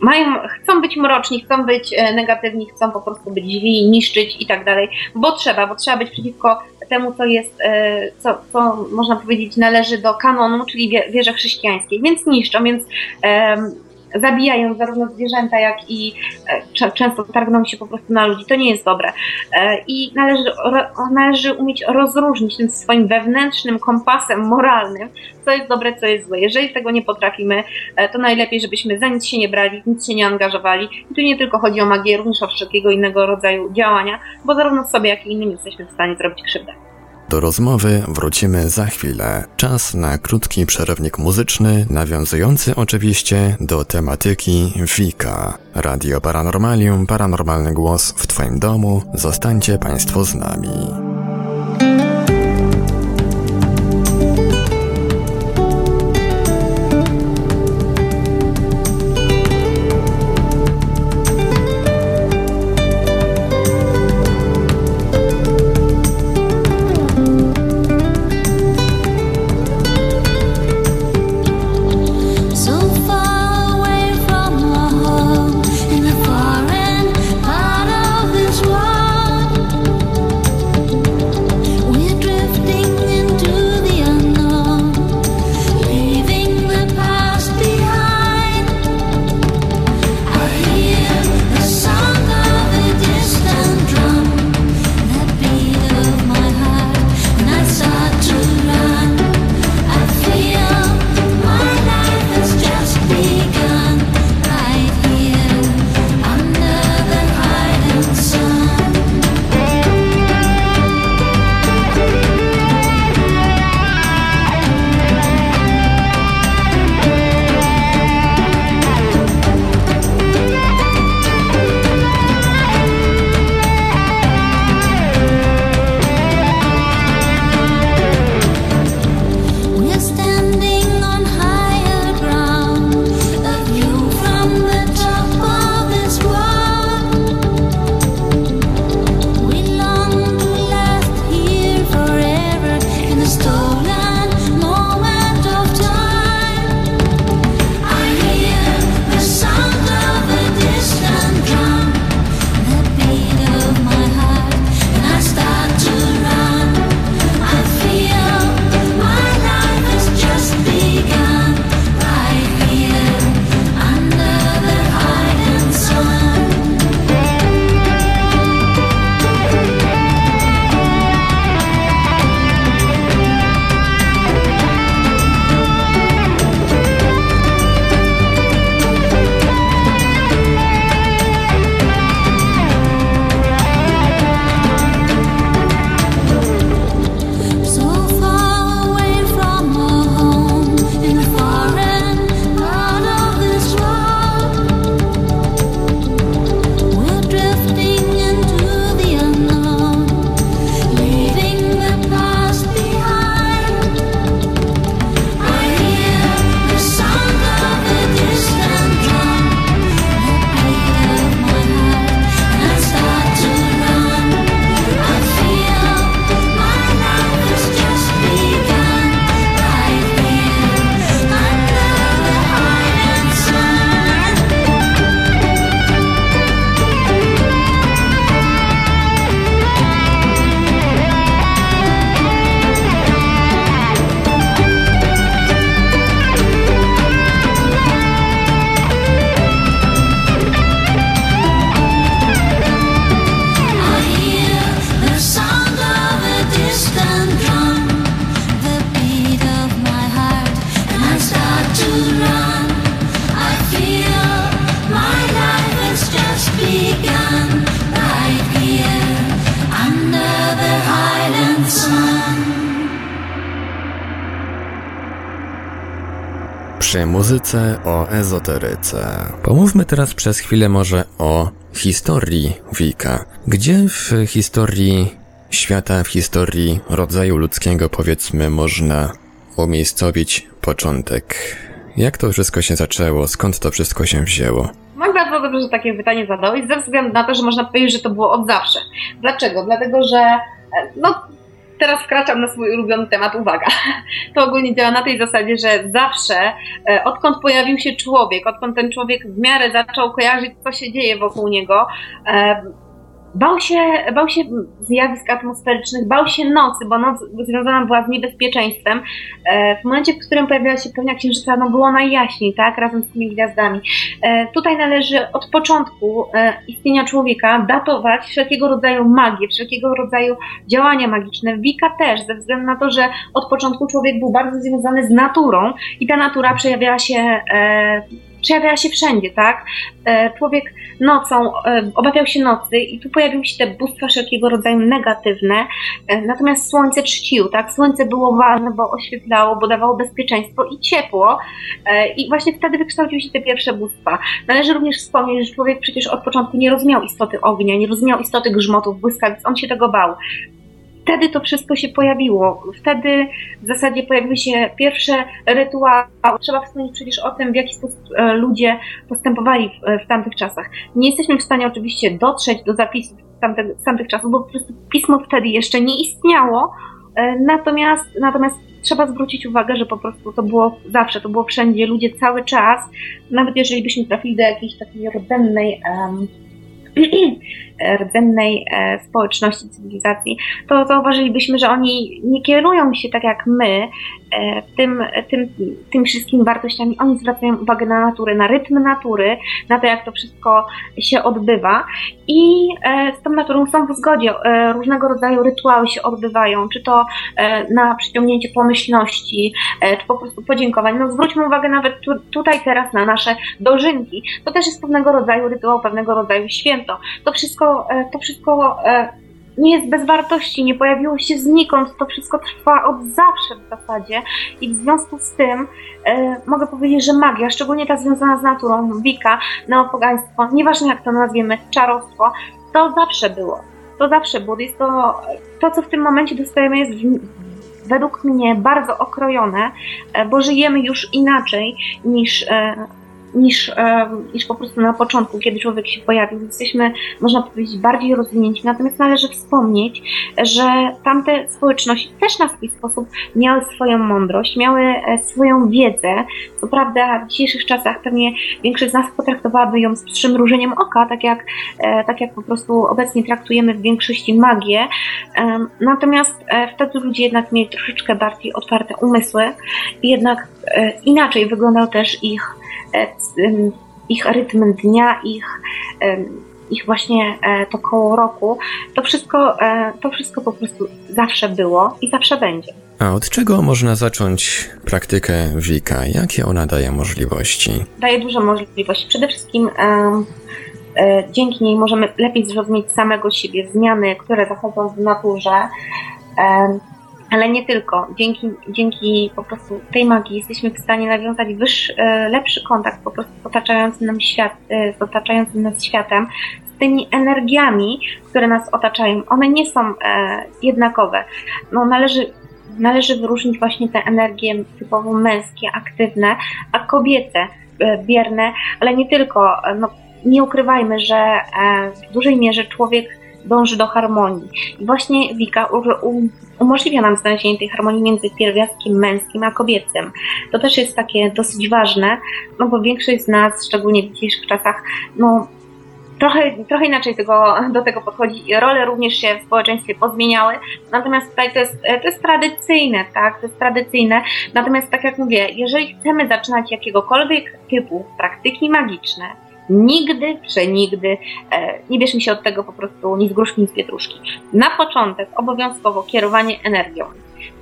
mają, chcą być mroczni, chcą być e, negatywni, chcą po prostu być źli, niszczyć i tak dalej, bo trzeba, bo trzeba być przeciwko temu, co jest, e, co, co można powiedzieć należy do kanonu, czyli wierze chrześcijańskiej, więc niszczą, więc zabijają zarówno zwierzęta, jak i e, często targną się po prostu na ludzi. To nie jest dobre. E, I należy, należy umieć rozróżnić tym swoim wewnętrznym kompasem moralnym, co jest dobre, co jest złe. Jeżeli tego nie potrafimy, e, to najlepiej, żebyśmy za nic się nie brali, nic się nie angażowali. I tu nie tylko chodzi o magię, również o wszelkiego innego rodzaju działania, bo zarówno sobie, jak i innym jesteśmy w stanie zrobić krzywdę. Do rozmowy wrócimy za chwilę. Czas na krótki przerywnik muzyczny, nawiązujący oczywiście do tematyki Wika. Radio Paranormalium, paranormalny głos w Twoim domu. Zostańcie Państwo z nami. Przy muzyce o ezoteryce. Pomówmy teraz przez chwilę może o historii Wika. Gdzie w historii świata, w historii rodzaju ludzkiego powiedzmy można umiejscowić początek? Jak to wszystko się zaczęło? Skąd to wszystko się wzięło? No bardzo dobrze, że takie pytanie zadałeś, ze względu na to, że można powiedzieć, że to było od zawsze. Dlaczego? Dlatego, że e, no, teraz wkraczam na swój ulubiony temat, uwaga. To ogólnie działa na tej zasadzie, że zawsze, e, odkąd pojawił się człowiek, odkąd ten człowiek w miarę zaczął kojarzyć, co się dzieje wokół niego, e, Bał się, bał się zjawisk atmosferycznych, bał się nocy, bo noc związana była z niebezpieczeństwem. E, w momencie, w którym pojawiła się pełnia księżyca, no było najjaśniej, tak, razem z tymi gwiazdami. E, tutaj należy od początku e, istnienia człowieka datować wszelkiego rodzaju magię, wszelkiego rodzaju działania magiczne. Wika też, ze względu na to, że od początku człowiek był bardzo związany z naturą i ta natura przejawiała się przejawiała się wszędzie, tak? E, człowiek nocą e, obawiał się nocy i tu pojawiły się te bóstwa wszelkiego rodzaju negatywne, e, natomiast słońce czcił, tak? Słońce było ważne, bo oświetlało, bo dawało bezpieczeństwo i ciepło i właśnie wtedy wykształciły się te pierwsze bóstwa. Należy również wspomnieć, że człowiek przecież od początku nie rozumiał istoty ognia, nie rozumiał istoty grzmotów, błyskawic, on się tego bał wtedy to wszystko się pojawiło. Wtedy w zasadzie pojawiły się pierwsze rytuały. Trzeba wspomnieć przecież o tym, w jaki sposób e, ludzie postępowali w, w tamtych czasach. Nie jesteśmy w stanie oczywiście dotrzeć do zapisów z tamtych, z tamtych czasów, bo po prostu pismo wtedy jeszcze nie istniało. E, natomiast, natomiast trzeba zwrócić uwagę, że po prostu to było zawsze, to było wszędzie, ludzie cały czas, nawet jeżeli byśmy trafili do jakiejś takiej rodzennej um, rdzennej e, społeczności, cywilizacji, to zauważylibyśmy, że oni nie kierują się tak jak my e, tym, tym, tym wszystkimi wartościami. Oni zwracają uwagę na naturę, na rytm natury, na to, jak to wszystko się odbywa i e, z tą naturą są w zgodzie. Różnego rodzaju rytuały się odbywają, czy to na przyciągnięcie pomyślności, czy po prostu podziękowań. No zwróćmy uwagę nawet tu, tutaj teraz na nasze dożynki. To też jest pewnego rodzaju rytuał, pewnego rodzaju święto. To wszystko wszystko, e, to wszystko e, nie jest bez wartości, nie pojawiło się znikąd, to wszystko trwa od zawsze w zasadzie i w związku z tym e, mogę powiedzieć, że magia, szczególnie ta związana z naturą, wika, neopogaństwo, nieważne jak to nazwiemy, czarostwo, to zawsze było. To zawsze było. Jest to, to co w tym momencie dostajemy jest według mnie bardzo okrojone, bo żyjemy już inaczej niż niż, niż po prostu na początku, kiedy człowiek się pojawił. Jesteśmy, można powiedzieć, bardziej rozwinięci. Natomiast należy wspomnieć, że tamte społeczności też na swój sposób miały swoją mądrość, miały e, swoją wiedzę. Co prawda w dzisiejszych czasach pewnie większość z nas potraktowałaby ją z przymrużeniem oka, tak jak, e, tak jak po prostu obecnie traktujemy w większości magię. Natomiast e, wtedy ludzie jednak mieli troszeczkę bardziej otwarte umysły i jednak inaczej wyglądał też ich ich rytm dnia, ich, ich właśnie e, to koło roku, to wszystko, e, to wszystko po prostu zawsze było i zawsze będzie. A od czego można zacząć praktykę Wika? Jakie ona daje możliwości? Daje dużo możliwości. Przede wszystkim dzięki niej możemy lepiej zrozumieć samego siebie, zmiany, które zachodzą w naturze ale nie tylko. Dzięki, dzięki po prostu tej magii jesteśmy w stanie nawiązać wyższy, e, lepszy kontakt po prostu z otaczającym, nam świat, e, z otaczającym nas światem, z tymi energiami, które nas otaczają. One nie są e, jednakowe. No, należy, należy wyróżnić właśnie te energie typowo męskie, aktywne, a kobiece, bierne, ale nie tylko. No, nie ukrywajmy, że w dużej mierze człowiek dąży do harmonii. I właśnie Wika umożliwia nam znalezienie tej harmonii między pierwiastkiem męskim a kobiecym. To też jest takie dosyć ważne, no bo większość z nas, szczególnie w dzisiejszych czasach, no trochę, trochę inaczej tego, do tego podchodzi. Role również się w społeczeństwie pozmieniały, natomiast tutaj to jest, to jest tradycyjne, tak, to jest tradycyjne. Natomiast tak jak mówię, jeżeli chcemy zaczynać jakiegokolwiek typu praktyki magiczne, Nigdy, przenigdy e, nie bierzmy się od tego po prostu ni z gruszki, ni z pietruszki. Na początek obowiązkowo kierowanie energią.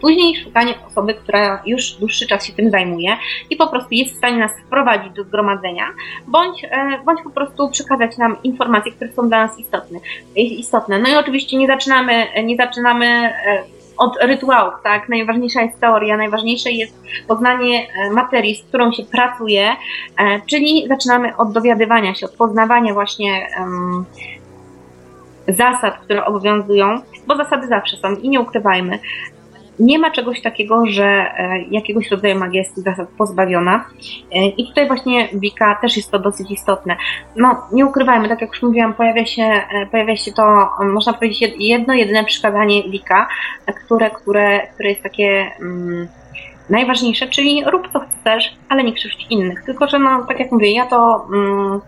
Później szukanie osoby, która już dłuższy czas się tym zajmuje i po prostu jest w stanie nas wprowadzić do zgromadzenia, bądź, e, bądź po prostu przekazać nam informacje, które są dla nas istotne. istotne. No i oczywiście nie zaczynamy, nie zaczynamy e, od rytuałów, tak? Najważniejsza jest teoria, najważniejsze jest poznanie e, materii, z którą się pracuje, e, czyli zaczynamy od dowiadywania się, od poznawania właśnie um, zasad, które obowiązują, bo zasady zawsze są i nie ukrywajmy, nie ma czegoś takiego, że e, jakiegoś rodzaju magia jest pozbawiona. E, I tutaj właśnie Wika też jest to dosyć istotne. No, nie ukrywajmy, tak jak już mówiłam, pojawia się, e, pojawia się to, można powiedzieć, jedno, jedyne przykazanie Wika, które, które, które jest takie. Mm, najważniejsze, czyli rób co chcesz, ale nie krzywdź innych. Tylko, że no, tak jak mówię, ja to mm,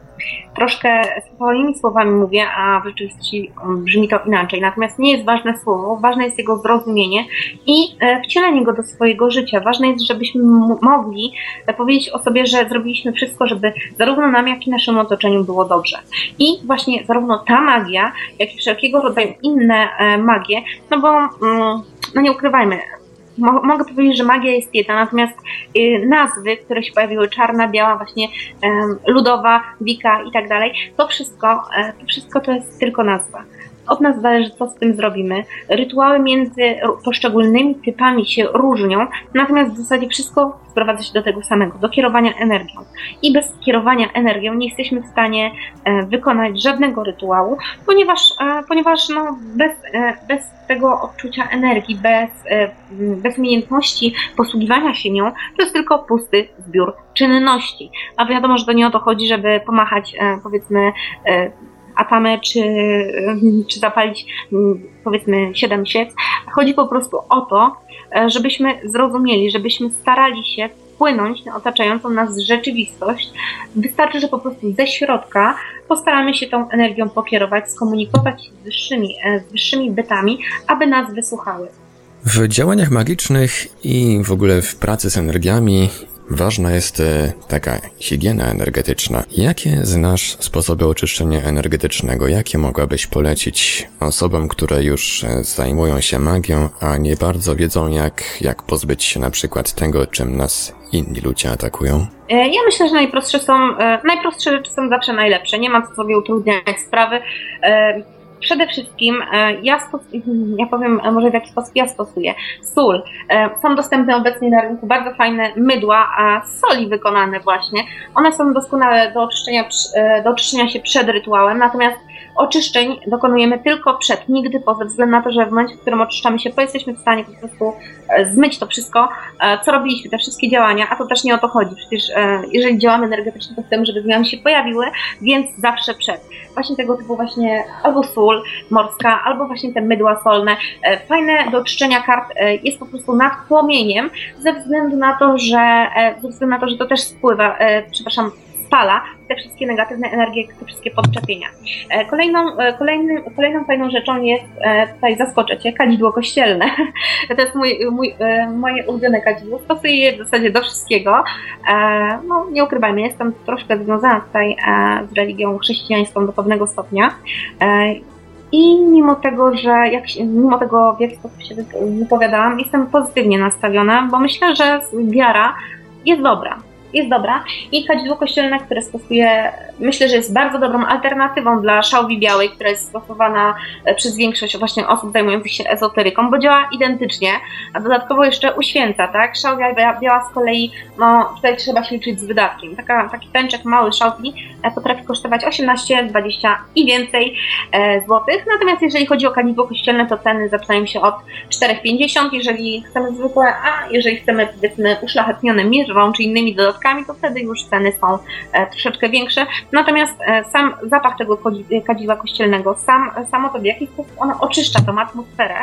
troszkę swoimi słowami mówię, a w rzeczywistości mm, brzmi to inaczej. Natomiast nie jest ważne słowo, ważne jest jego zrozumienie i e, wcielenie go do swojego życia. Ważne jest, żebyśmy mogli e, powiedzieć o sobie, że zrobiliśmy wszystko, żeby zarówno nam, jak i naszemu otoczeniu było dobrze. I właśnie zarówno ta magia, jak i wszelkiego rodzaju inne e, magie, no bo mm, no nie ukrywajmy, mogę powiedzieć, że magia jest jedna, natomiast y, nazwy, które się pojawiły, czarna, biała, właśnie ludowa, wika i tak dalej, to wszystko, e, to wszystko to jest tylko nazwa. Od nas zależy, co z tym zrobimy. Rytuały między poszczególnymi typami się różnią, natomiast w zasadzie wszystko sprowadza się do tego samego, do kierowania energią. I bez kierowania energią nie jesteśmy w stanie e, wykonać żadnego rytuału, ponieważ, e, ponieważ no, bez, e, bez tego odczucia energii, bez, bez umiejętności posługiwania się nią, to jest tylko pusty zbiór czynności. A wiadomo, że to nie o to chodzi, żeby pomachać powiedzmy atamę, czy, czy zapalić powiedzmy siedem świec. Chodzi po prostu o to, e, żebyśmy zrozumieli, żebyśmy starali się wpłynąć na otaczającą nas rzeczywistość. Wystarczy, że po prostu ze środka postaramy się tą energią pokierować, skomunikować z wyższymi, e, z wyższymi bytami, aby nas wysłuchały. W działaniach magicznych i w ogóle w pracy z energiami Ważna jest e, taka higiena energetyczna. Jakie znasz sposoby oczyszczenia energetycznego? Jakie mogłabyś polecić osobom, które już e, zajmują się magią, a nie bardzo wiedzą, jak, jak pozbyć się na przykład tego, czym nas inni ludzie atakują? E, ja myślę, że najprostsze są, najprostsze rzeczy są zawsze najlepsze. Nie ma co sobie utrudniać sprawy. Przede wszystkim e, ja, ja powiem e, może w jaki sposób ja stosuję. Sól. E, są dostępne obecnie na rynku bardzo fajne mydła z soli wykonane właśnie. One są doskonałe do oczyszczenia, do oczyszczenia się przed rytuałem, natomiast oczyszczeń dokonujemy tylko przed, nigdy po, ze względu na to, że w momencie, w którym oczyszczamy się, to jesteśmy w stanie po prostu zmyć to wszystko, co robiliśmy, te wszystkie działania, a to też nie o to chodzi. Przecież jeżeli działamy energetycznie, to chcemy, żeby zmiany się pojawiły, więc zawsze przed. Właśnie tego typu właśnie albo sól morska, albo właśnie te mydła solne. E, fajne do czyszczenia kart e, jest po prostu nad płomieniem, ze względu na to, że e, ze względu na to, że to też spływa, przepraszam, spala te wszystkie negatywne energie, te wszystkie podczepienia. E, kolejną, e, kolejnym, kolejną fajną rzeczą jest, e, tutaj zaskoczę Cię, kadzidło kościelne. To jest mój, mój, moje ulubione kadzidło. Stosuję je w zasadzie do wszystkiego. No, nie ukrywajmy, jestem troszkę związana tutaj z religią chrześcijańską do pewnego stopnia. I mimo tego, że jak, mimo tego, w jaki sposób się wypowiadałam, jestem pozytywnie nastawiona, bo myślę, że wiara jest dobra jest dobra. I kadzidło kościelne, które stosuje, myślę, że jest bardzo dobrą alternatywą dla szałwi białej, która jest stosowana e, przez większość właśnie osób zajmujących się ezoteryką, bo działa identycznie, a dodatkowo jeszcze uświęca, tak? Szałwia biała z kolei, no tutaj trzeba się liczyć z wydatkiem. Taka, taki pęczek mały szałwi e, potrafi kosztować 18, 20 i więcej e, złotych. Natomiast jeżeli chodzi o kadzidło kościelne, to ceny zaczynają się od 4,50, jeżeli chcemy zwykłe, a jeżeli chcemy powiedzmy uszlachetnione mirwą czy innymi dodatkami, to wtedy już ceny są e, troszeczkę większe. Natomiast e, sam zapach tego kadziła kościelnego, sam, samo to w jaki sposób ono oczyszcza tą atmosferę,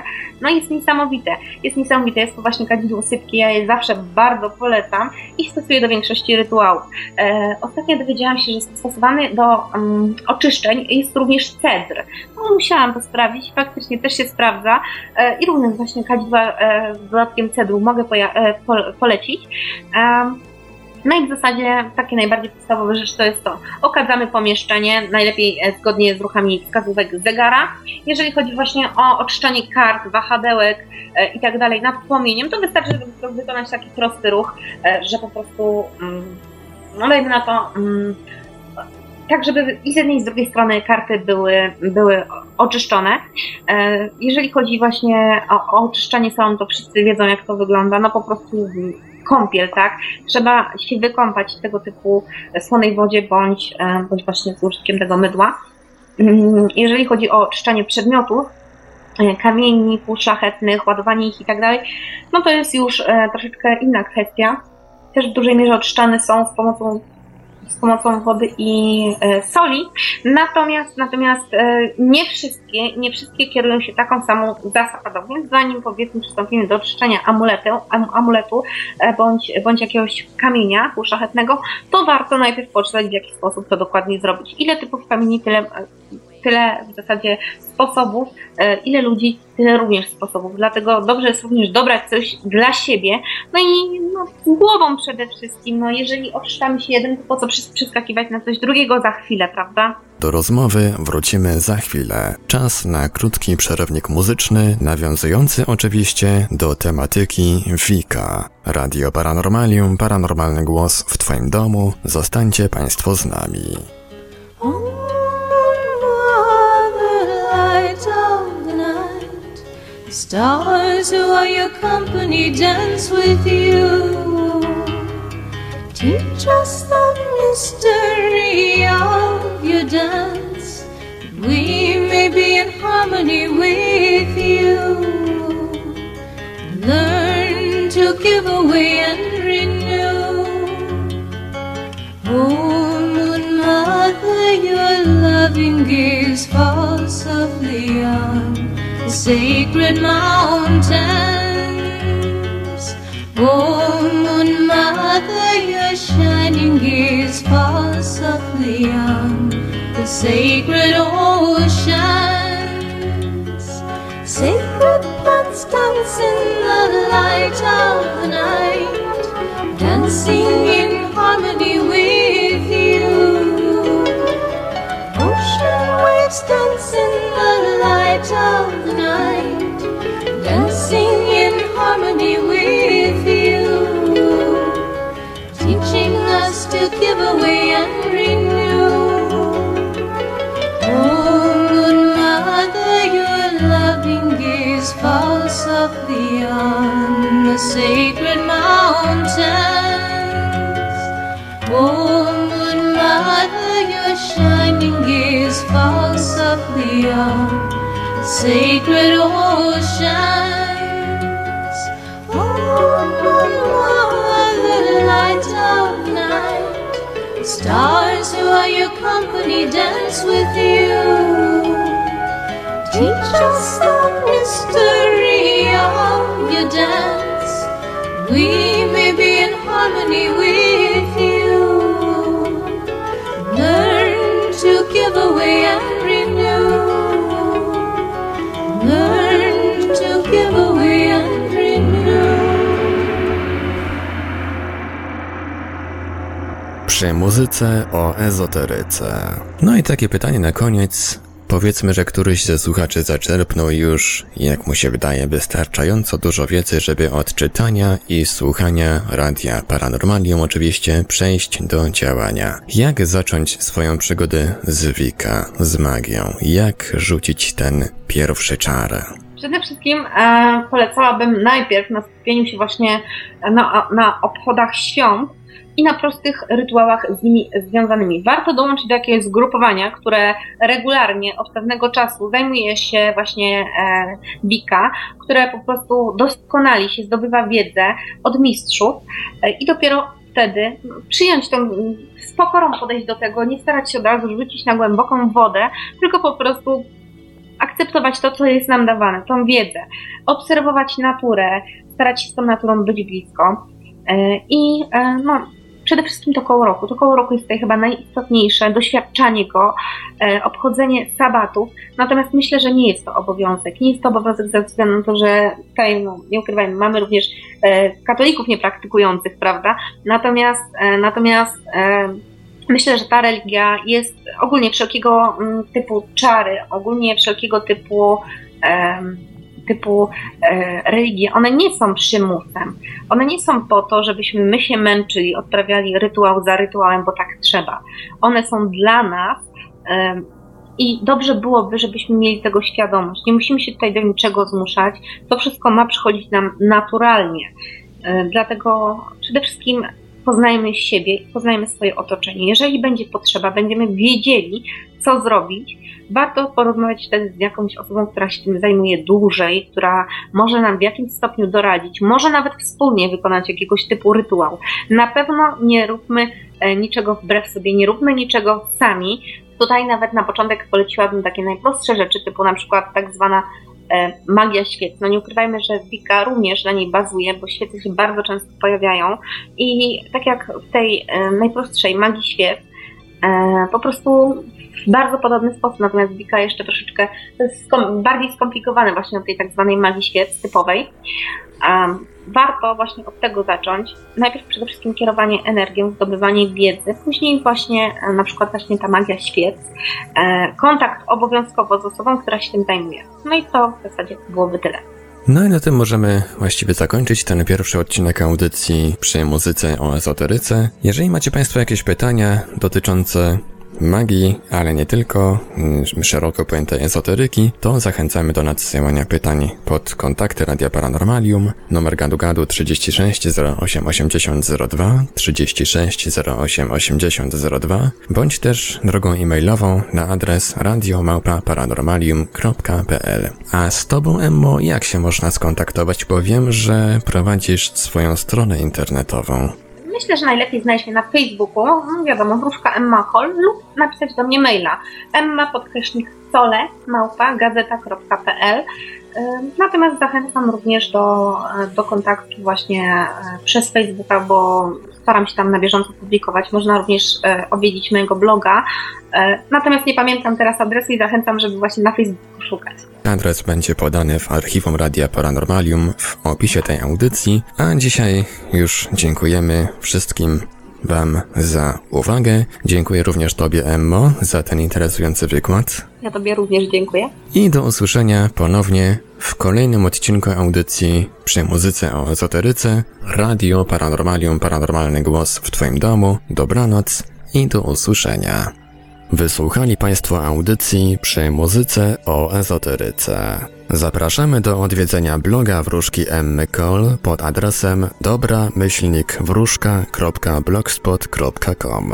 no jest niesamowite. Jest niesamowite, jest to właśnie kadzidło sypkie, ja je zawsze bardzo polecam i stosuję do większości rytuałów. E, ostatnio dowiedziałam się, że stosowany do um, oczyszczeń jest również cedr. No, musiałam to sprawdzić, faktycznie też się sprawdza i również właśnie kadzidła z dodatkiem cedru mogę polecić. No i w zasadzie takie najbardziej podstawowe rzeczy to jest to. Okadzamy pomieszczenie, najlepiej e, zgodnie z ruchami wskazówek zegara. Jeżeli chodzi właśnie o oczyszczanie kart, wahadełek e, i tak dalej nad płomieniem, to wystarczy wykonać taki prosty ruch, e, że po prostu, mm, no dajmy na to, mm, tak żeby i z jednej i z drugiej strony karty były, były oczyszczone. Jeżeli chodzi właśnie o, o oczyszczanie salonu, to wszyscy wiedzą jak to wygląda, no po prostu kąpiel, tak? Trzeba się wykąpać w tego typu słonej wodzie bądź, e, bądź właśnie z użytkiem tego mydła. Mm, jeżeli chodzi o oczyszczanie przedmiotów, e, kamieni półszlachetnych, ładowanie ich i tak dalej, no to jest już troszeczkę inna kwestia. Też w dużej mierze oczyszczane są z pomocą z pomocą wody i e, soli. Natomiast, natomiast e, nie wszystkie, nie wszystkie kierują się taką samą zasadą. Więc zanim powiedzmy przystąpimy do czyszczenia amuletu, amuletu e, bądź, bądź jakiegoś kamienia szlachetnego, to warto najpierw poczytać w jaki sposób to dokładnie zrobić. Ile typów kamieni, tyle tyle w zasadzie sposobów, e, ile ludzi, tyle również sposobów. Dlatego dobrze jest również dobrać coś dla siebie, no i no, z głową przede wszystkim. No, jeżeli odczytamy się jeden, to po co przeskakiwać na coś drugiego za chwilę, prawda? Do rozmowy wrócimy za chwilę. Czas na krótki przerywnik muzyczny, nawiązujący oczywiście do tematyki Wika. Radio Paranormalium, paranormalny głos w Twoim domu. Zostańcie Państwo z nami. Stars who are your company dance with you. Teach us the mystery of your dance. We may be in harmony with you. Learn to give away and renew. Oh, Moon Mother, your loving gaze falls softly on sacred mountains. Oh, Moon Mother, your shining gaze falls softly on the sacred oceans. Sacred plants dance in the light of the night, dancing in harmony with Waves dance in the light of the night, dancing in harmony with you, teaching us to give away and renew. Oh, good mother, your loving gaze falls softly on the sacred mountains. Falls softly on the sacred ocean. Stars who are your company dance with you. Teach us the mystery of your dance. We may be in harmony with you. Learn to give away przy muzyce o ezoteryce. No i takie pytanie na koniec. Powiedzmy, że któryś ze słuchaczy zaczerpnął już, jak mu się wydaje, wystarczająco dużo wiedzy, żeby od czytania i słuchania radia Paranormalium oczywiście przejść do działania. Jak zacząć swoją przygodę z Wika, z magią? Jak rzucić ten pierwszy czar? Przede wszystkim e, polecałabym najpierw na skupieniu się właśnie na, na obchodach świąt, i na prostych rytuałach z nimi związanymi. Warto dołączyć do jakiegoś zgrupowania, które regularnie od pewnego czasu zajmuje się właśnie e, Wika, które po prostu doskonali się, zdobywa wiedzę od mistrzów e, i dopiero wtedy przyjąć tą, z pokorą podejść do tego, nie starać się od razu rzucić na głęboką wodę, tylko po prostu akceptować to, co jest nam dawane, tą wiedzę, obserwować naturę, starać się z tą naturą być blisko. E, I e, no, przede wszystkim to koło roku. To koło roku jest tutaj chyba najistotniejsze, doświadczanie go, e, obchodzenie sabatów. Natomiast myślę, że nie jest to obowiązek. Nie jest to obowiązek ze względu na to, że tutaj, no, nie ukrywajmy, mamy również e, katolików niepraktykujących, prawda? Natomiast, e, natomiast myślę, że ta religia jest ogólnie wszelkiego mm, typu czary, ogólnie wszelkiego typu typu e, religie, one nie są przymusem. One nie są po to, żebyśmy my się męczyli, odprawiali rytuał za rytuałem, bo tak trzeba. One są dla nas e, i dobrze byłoby, żebyśmy mieli tego świadomość. Nie musimy się tutaj do niczego zmuszać. To wszystko ma przychodzić nam naturalnie. E, dlatego przede wszystkim poznajmy siebie, poznajmy swoje otoczenie. Jeżeli będzie potrzeba, będziemy wiedzieli, co zrobić. Warto porozmawiać wtedy z jakąś osobą, która się tym zajmuje dłużej, która może nam w jakimś stopniu doradzić, może nawet wspólnie wykonać jakiegoś typu rytuał. Na pewno nie róbmy e, niczego wbrew sobie, nie róbmy niczego sami. Tutaj nawet na początek poleciłabym takie najprostsze rzeczy, typu na przykład tak zwana E, magia świec. No nie ukrywajmy, że Wika również na niej bazuje, bo świece się bardzo często pojawiają i tak jak w tej e, najprostszej magii świec, po prostu w bardzo podobny sposób, natomiast Wika jeszcze troszeczkę skom bardziej skomplikowane właśnie od tej tak zwanej magii świec typowej. Um, warto właśnie od tego zacząć. Najpierw przede wszystkim kierowanie energią, zdobywanie wiedzy, później właśnie e, na przykład właśnie ta magia świec, e, kontakt obowiązkowo z osobą, która się tym zajmuje. No i to w zasadzie byłoby tyle. No i na tym możemy właściwie zakończyć ten pierwszy odcinek audycji przy muzyce o ezoteryce. Jeżeli macie Państwo jakieś pytania dotyczące magii, ale nie tylko, mm, szeroko pojętej ezoteryki, to zachęcamy do nadsyłania pytań pod kontakty Radia Paranormalium, numer gadu gadu 36 08 80 02, 36 08 80 02, bądź też drogą e-mailową na adres radiomałpa-paranormalium.pl. A z Tobą, Emmo, jak się można skontaktować? Bo wiem, że prowadzisz swoją stronę internetową. Myślę, że najlepiej znaleźć mnie na Facebooku, no wiadomo, wróżka Emma Hall lub napisać do mnie maila. Emma podkreśnik cole małpa gazeta.pl Natomiast zachęcam również do, do kontaktu właśnie e, przez Facebooka, bo staram się tam na bieżąco publikować. Można również e, odwiedzić mojego bloga. E, natomiast nie pamiętam teraz adresu i zachęcam, żeby właśnie na Facebooku szukać. Adres będzie podany w archiwum Radia Paranormalium w opisie tej audycji, a dzisiaj już dziękujemy wszystkim Wam za uwagę. Dziękuję również Tobie, Emmo, za ten interesujący wykład. Ja Tobie również dziękuję. I do usłyszenia ponownie w kolejnym odcinku audycji przy muzyce o ezoteryce, radio, paranormalium, paranormalny głos w Twoim domu. Dobranoc i do usłyszenia. Wysłuchali Państwo audycji przy muzyce o ezoteryce. Zapraszamy do odwiedzenia bloga wróżki Emmy Cole pod adresem dobra-wróżka.blogspot.com.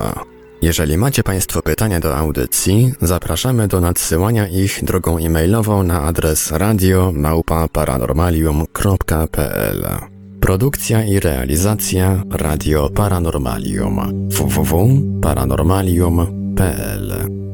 Jeżeli macie Państwo pytania do audycji, zapraszamy do nadsyłania ich drogą e-mailową na adres radio. Produkcja i realizacja Radio Paranormalium www.paranormalium.pl القتال